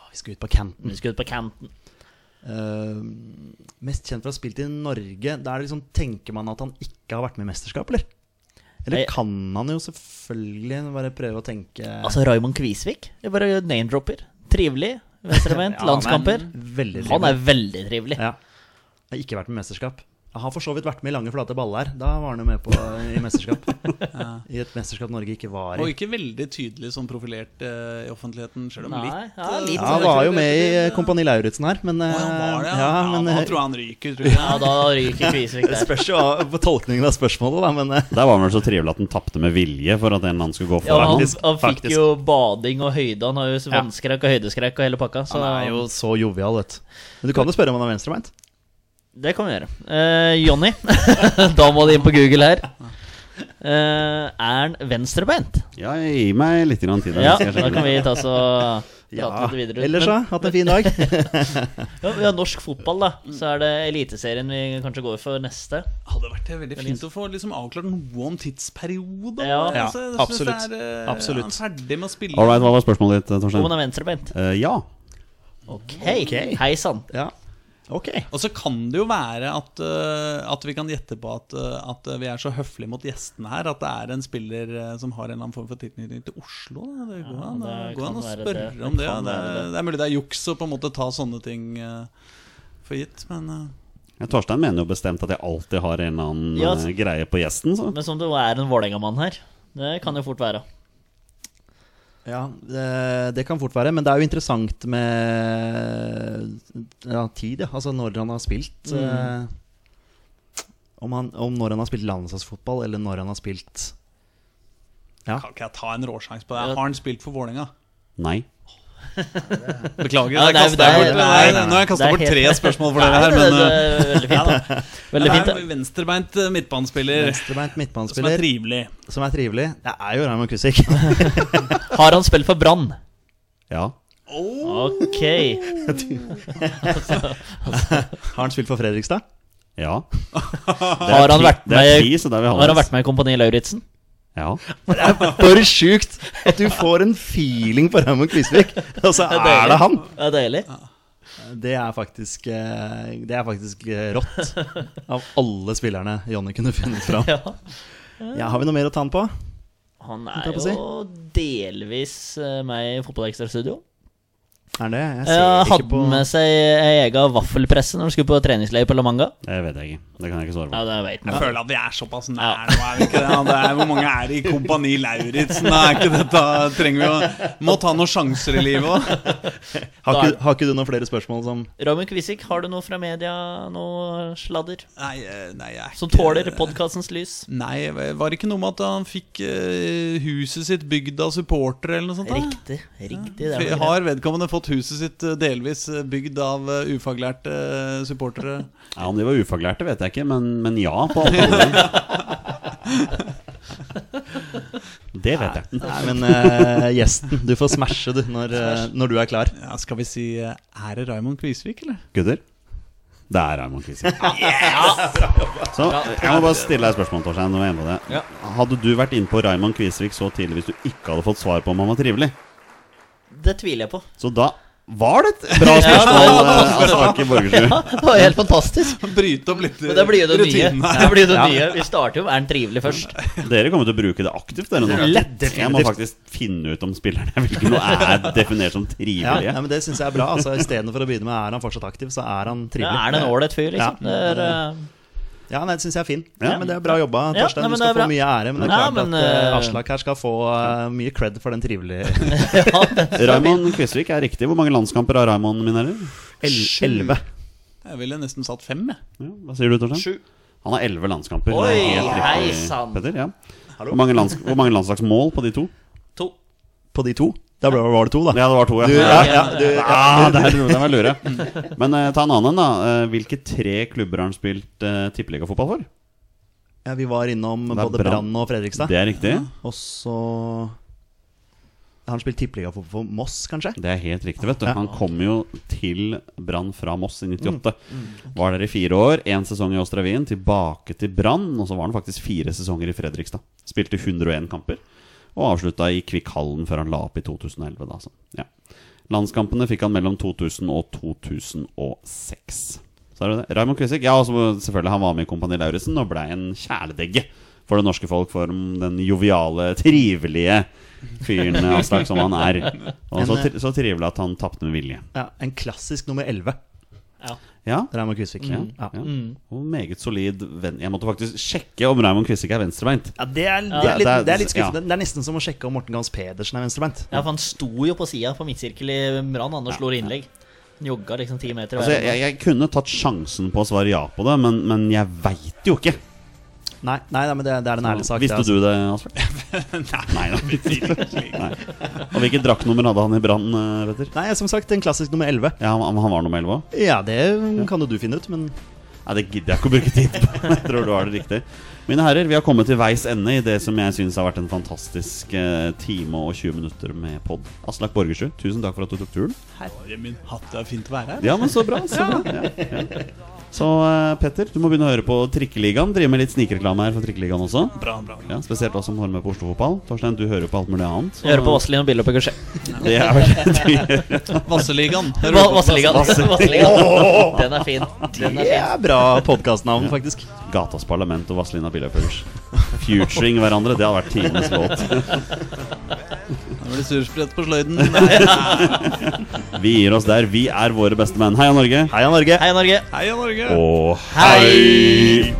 Speaker 2: Vi skal ut på canten.
Speaker 3: Vi skal ut på canten.
Speaker 2: Eh, mest kjent for å ha spilt i Norge. Da liksom, tenker man at han ikke har vært med i mesterskap, eller? Eller
Speaker 3: Nei.
Speaker 2: kan han jo selvfølgelig bare prøve å tenke
Speaker 3: Altså Raymond Kvisvik. Jeg bare name-dropper. Trivelig. Venstrebeint. <laughs>
Speaker 2: Ja, han er
Speaker 3: landskamper. Han er veldig trivelig.
Speaker 2: Ja. Jeg har ikke vært med mesterskap. Jeg har for så vidt vært med i Lange flate baller. Da var han jo med på i mesterskap. <laughs> I et mesterskap Norge ikke var i.
Speaker 4: Og ikke veldig tydelig som profilert uh, i offentligheten, selv om
Speaker 3: Nei,
Speaker 4: litt
Speaker 3: ja,
Speaker 4: eh,
Speaker 3: litt
Speaker 2: Ja, han var jo med i Kompani Lauritzen her, men,
Speaker 4: Å, han var det,
Speaker 2: eh, ja, men
Speaker 4: da
Speaker 2: eh,
Speaker 4: tror jeg han ryker, tror jeg.
Speaker 3: Ja, da ryker Kvisvik
Speaker 2: Det
Speaker 3: der.
Speaker 2: spørs jo på tolkningen av spørsmålet, da, men uh.
Speaker 1: Der var han vel så trivelig at han tapte med vilje for at en mann skulle gå
Speaker 3: Ja,
Speaker 1: foran.
Speaker 3: han,
Speaker 2: Faktisk,
Speaker 3: han fikk
Speaker 2: faktisk.
Speaker 3: jo bading og høyde. Han har jo
Speaker 2: Ja.
Speaker 3: vannskrekk og høydeskrekk og hele pakka. Så
Speaker 2: han er jo så jovial, vet du. Men du kan jo spørre om han er venstrebeint.
Speaker 3: Det kan vi gjøre. Eh, Jonny, <laughs> da må du inn på Google her. Eh, er han venstrebeint?
Speaker 1: Ja, gi meg litt grann tid.
Speaker 3: Ja, da kan vi ta så <laughs>
Speaker 2: Ja, ellers da? Hatt en fin dag? <laughs>
Speaker 3: Ja, vi har norsk fotball, da. Så er det Eliteserien vi kanskje går for neste.
Speaker 4: hadde vært veldig fint å få liksom avklart noe om tidsperiode.
Speaker 3: Ja.
Speaker 2: Ja,
Speaker 4: Altså, synes
Speaker 2: absolutt.
Speaker 4: det Er, eh,
Speaker 2: Absolutt.
Speaker 4: Er ferdig med å spille?
Speaker 1: All right, hva var spørsmålet ditt,
Speaker 3: Om
Speaker 1: Torstein?
Speaker 3: han er venstrebeint.
Speaker 1: Uh, ja.
Speaker 3: Ok,
Speaker 2: okay.
Speaker 3: hei sann.
Speaker 2: Ja. Ok.
Speaker 4: Og så kan det jo være at, eh, at vi kan gjette på at, eh, at vi er så høflige mot gjestene her at det er en spiller eh, som har en eller annen form for tilknytning til Oslo. da. Det går an,
Speaker 3: det
Speaker 4: det går an å spørre
Speaker 3: det.
Speaker 4: om
Speaker 3: Det
Speaker 4: det. ja. Det,
Speaker 3: det.
Speaker 4: det er mulig det er juks å på en måte ta sånne ting for gitt, men
Speaker 1: Ja, Torstein mener jo bestemt at jeg alltid har en eller annen
Speaker 3: Ja,
Speaker 1: greie på gjesten. Så.
Speaker 3: Men som det er en Vålerenga-mann her. Det kan jo fort være.
Speaker 2: Ja, det, det kan fort være. Men det er jo interessant med ja, tid, ja. Altså når han har spilt. eh, om, han, om når han har spilt landslagsfotball, eller når han har spilt Ja.
Speaker 4: kan ikke jeg ta en råsjanse på det? Har han spilt for Vålerenga?
Speaker 1: Nei.
Speaker 4: Beklager,
Speaker 3: Ja,
Speaker 4: jeg
Speaker 3: det
Speaker 4: bort,
Speaker 3: nei, nei, nei.
Speaker 4: nå har jeg kastet
Speaker 3: er
Speaker 4: bort tre spørsmål for dere her. Men
Speaker 3: det,
Speaker 4: eh,
Speaker 3: er veldig fint, Ja, Veldig fint.
Speaker 4: det
Speaker 3: da.
Speaker 4: er venstrebeint eh, midtbanespiller som er trivelig.
Speaker 2: som er trivelig. Det er jo Raymond Kusik. <laughs>
Speaker 3: Har han spilt for Brann?
Speaker 1: Ja.
Speaker 3: Ok. <laughs>
Speaker 2: Har han spilt for Fredrikstad?
Speaker 1: Ja. <laughs>
Speaker 3: Har han vært med, har han vært med i Kompani Lauritzen?
Speaker 1: Ja.
Speaker 2: Det er For sjukt at du får en feeling på Raymond Kvisvik, og så er det han!
Speaker 3: Det er deilig.
Speaker 2: Det er faktisk eh, Det er faktisk eh, rått. Av alle spillerne Jonny kunne funnet fram. <laughs>
Speaker 3: Ja.
Speaker 2: Har vi noe mer å ta han på?
Speaker 3: Han er jo delvis meg med i Fotballekstra Studio.
Speaker 2: Er det? Jeg
Speaker 3: Uh,
Speaker 2: ser
Speaker 3: hadde
Speaker 2: ikke på
Speaker 3: med seg ei ega vaffelpresse når han skulle på treningsleir på La Manga?
Speaker 1: Det vet jeg ikke. Det kan jeg ikke svare på.
Speaker 3: Ja, det vet
Speaker 4: Jeg føler at vi er såpass nær nå, er vi ikke det? Det er, hvor mange er det i Kompani Lauritzen? Er ikke dette Trenger vi å Må ta noen sjanser i livet òg. <laughs>
Speaker 2: har, har ikke du noen flere spørsmål som
Speaker 3: Robin Kvisik, har du noe fra media, noe sladder?
Speaker 4: Nei, eh, nei, jeg er ikke Som
Speaker 3: tåler podkastens lys?
Speaker 4: Nei, var det ikke noe med at han fikk eh, huset sitt bygd av supportere eller noe sånt? da?
Speaker 3: Riktig. riktig det var
Speaker 4: Har vedkommende fått huset sitt eh, delvis eh, bygd av eh, ufaglærte supportere? <laughs>
Speaker 1: Ja, Om de var ufaglærte, vet jeg ikke, men, men ja på alle <laughs> måter. Det vet jeg.
Speaker 2: Nei, men uh, gjesten, du får smashe du når, uh, når du er klar.
Speaker 4: Ja, Skal vi si uh, Er det Raymond Kvisvik, eller?
Speaker 1: Gutter? Det er Raymond Kvisvik. <laughs> Så jeg må bare stille deg et spørsmål, Torstein. Hadde du vært inne på Raymond Kvisvik så tidlig hvis du ikke hadde fått svar på om han var trivelig?
Speaker 3: Det tviler jeg på.
Speaker 1: Så da var det et bra spørsmål Ja, av Sake Borgersrud.
Speaker 3: Det var helt fantastisk. <laughs>
Speaker 4: Bryte opp litt
Speaker 3: Men det blir jo det nye.
Speaker 4: rutinene.
Speaker 3: Det blir jo det nye. Vi starter jo med er han trivelig først.
Speaker 1: Dere kommer til å bruke det aktivt, dere nå.
Speaker 2: Lett,
Speaker 1: Jeg må faktisk finne ut om spillerne velger nå er definert som trivelige.
Speaker 2: ja, men Det syns jeg er bra. Altså, Istedenfor å begynne med er han fortsatt aktiv, så er han
Speaker 3: Ja,
Speaker 2: trivelig.
Speaker 3: er det en ålreit fyr, liksom?
Speaker 2: Ja.
Speaker 3: Det er, eh,
Speaker 2: Ja, nei, det syns jeg er fin.
Speaker 1: Ja.
Speaker 2: Ja, men Det er bra jobba, Torstein.
Speaker 3: Ja,
Speaker 2: du skal få mye ære. Men det er
Speaker 3: Ja,
Speaker 2: klart
Speaker 3: men,
Speaker 2: at eh, Aslak her skal få uh, mye cred for den trivelige <laughs> <laughs>
Speaker 1: Raymond Kvisvik er riktig. Hvor mange landskamper har Raymond, mine herrer?
Speaker 2: El- Elleve.
Speaker 4: Jeg ville nesten satt fem, jeg.
Speaker 1: Ja, hva sier du, Torstein? Han har elleve landskamper. Er
Speaker 3: Oi, hei sann.
Speaker 1: Petter. Ja. Hvor, mange lands hvor mange landslagsmål på de to?
Speaker 3: To.
Speaker 2: På de to? Da ble- var det to, da.
Speaker 1: Ja, det var to, ja.
Speaker 2: Du, ja, ja, du,
Speaker 1: Ah, det der var jeg lure. <laughs> Men uh, ta en annen, da. Uh, hvilke tre klubber har han spilt uh, tippeligafotball for?
Speaker 2: ja, vi var innom både
Speaker 1: Brann.
Speaker 2: Og Fredrikstad.
Speaker 1: Det er riktig.
Speaker 2: Og så Har han spilt tippeliga for, Moss, kanskje?
Speaker 1: Det er helt riktig, vet du.
Speaker 2: Ja.
Speaker 1: Han kom jo til Brann fra Moss i 98. Var der i fire år. Én sesong i Åstra Wien, tilbake til Brann. Og så var han faktisk fire sesonger i Fredrikstad. Spilte 101 kamper. Og avslutta i Kvikkhallen før han la opp i 2011. Da, så. ja. Landskampene fikk han mellom 2000 og 2006. Så er det det. Raymond Kvisvik. Ja, også, selvfølgelig han var med i Kompani Lauritzen og blei en kjæledegge for det norske folk. For den joviale, trivelige fyren <laughs> Aslak som han er. Og så, tri- så trivelig at han tapte med vilje.
Speaker 2: Ja, En klassisk nummer elleve.
Speaker 1: Ja,
Speaker 2: Raymond Kvisvik.
Speaker 1: ja,
Speaker 2: Ja.
Speaker 1: Mm. Og meget solid venn. Jeg måtte faktisk sjekke om Raymond Kvisvik er venstrebeint.
Speaker 2: Ja, det, er, det, er litt, det er litt
Speaker 1: ja.
Speaker 2: skuffende. Det er nesten som å sjekke om Morten Gans Pedersen er venstrebeint.
Speaker 3: Ja, for han sto jo på sida på midtsirkel i Brann, og slår innlegg. Han jogga liksom ti meter
Speaker 1: Altså, jeg, jeg kunne tatt sjansen på å svare ja på det, men, men jeg veit jo ikke.
Speaker 2: Nei, nei, nei, men det, det er en ærlig sak.
Speaker 1: Visste
Speaker 2: det, altså.
Speaker 1: du det, Asbjørn? <laughs> Nei. Nei. Og hvilket draktnummer hadde han i Brann, eh, Petter?
Speaker 2: Nei, som sagt, en klassisk nummer elleve.
Speaker 1: Ja, han, han var nummer 11 òg?
Speaker 2: Ja, det kan jo du finne ut, men
Speaker 1: Nei, det gidder jeg ikke å bruke tid på. <laughs> Jeg tror du har det riktig. Mine herrer, vi har kommet til veis ende i det som jeg syns har vært en fantastisk eh, time og 20 minutter med pod. Aslak Borgersrud, tusen takk for at du tok turen.
Speaker 4: Herre min hatt, det er fint å være her.
Speaker 1: Ja, men så bra. Så, <laughs> bra. Ja, ja. Så eh, Petter, du må begynne å høre på Trikkeligaen. Drive med litt snikreklame her for Trikkeligaen også.
Speaker 4: Bra, bra.
Speaker 1: Ja, spesielt oss som holder med på Oslo-fotball. Torstein, du hører på alt mulig annet.
Speaker 3: Jeg hører på Vazelin og Bille og Gusje.
Speaker 1: Det er vel det <laughs> du gjør.
Speaker 4: Vasseligaen. <laughs>
Speaker 3: Den er fin. Den er
Speaker 2: det er bra podkastnavn, faktisk.
Speaker 1: Gatas Parlament og Vazelina Billepers. Futuring hverandre, det hadde vært tidenes låt. <laughs>
Speaker 4: Nå blir det sursprett på sløyden. <laughs>
Speaker 1: Vi gir oss der. Vi er våre beste menn. Heia Norge.
Speaker 2: Heia Norge!
Speaker 3: Hei, Norge.
Speaker 4: Heia Norge!
Speaker 1: Og hei!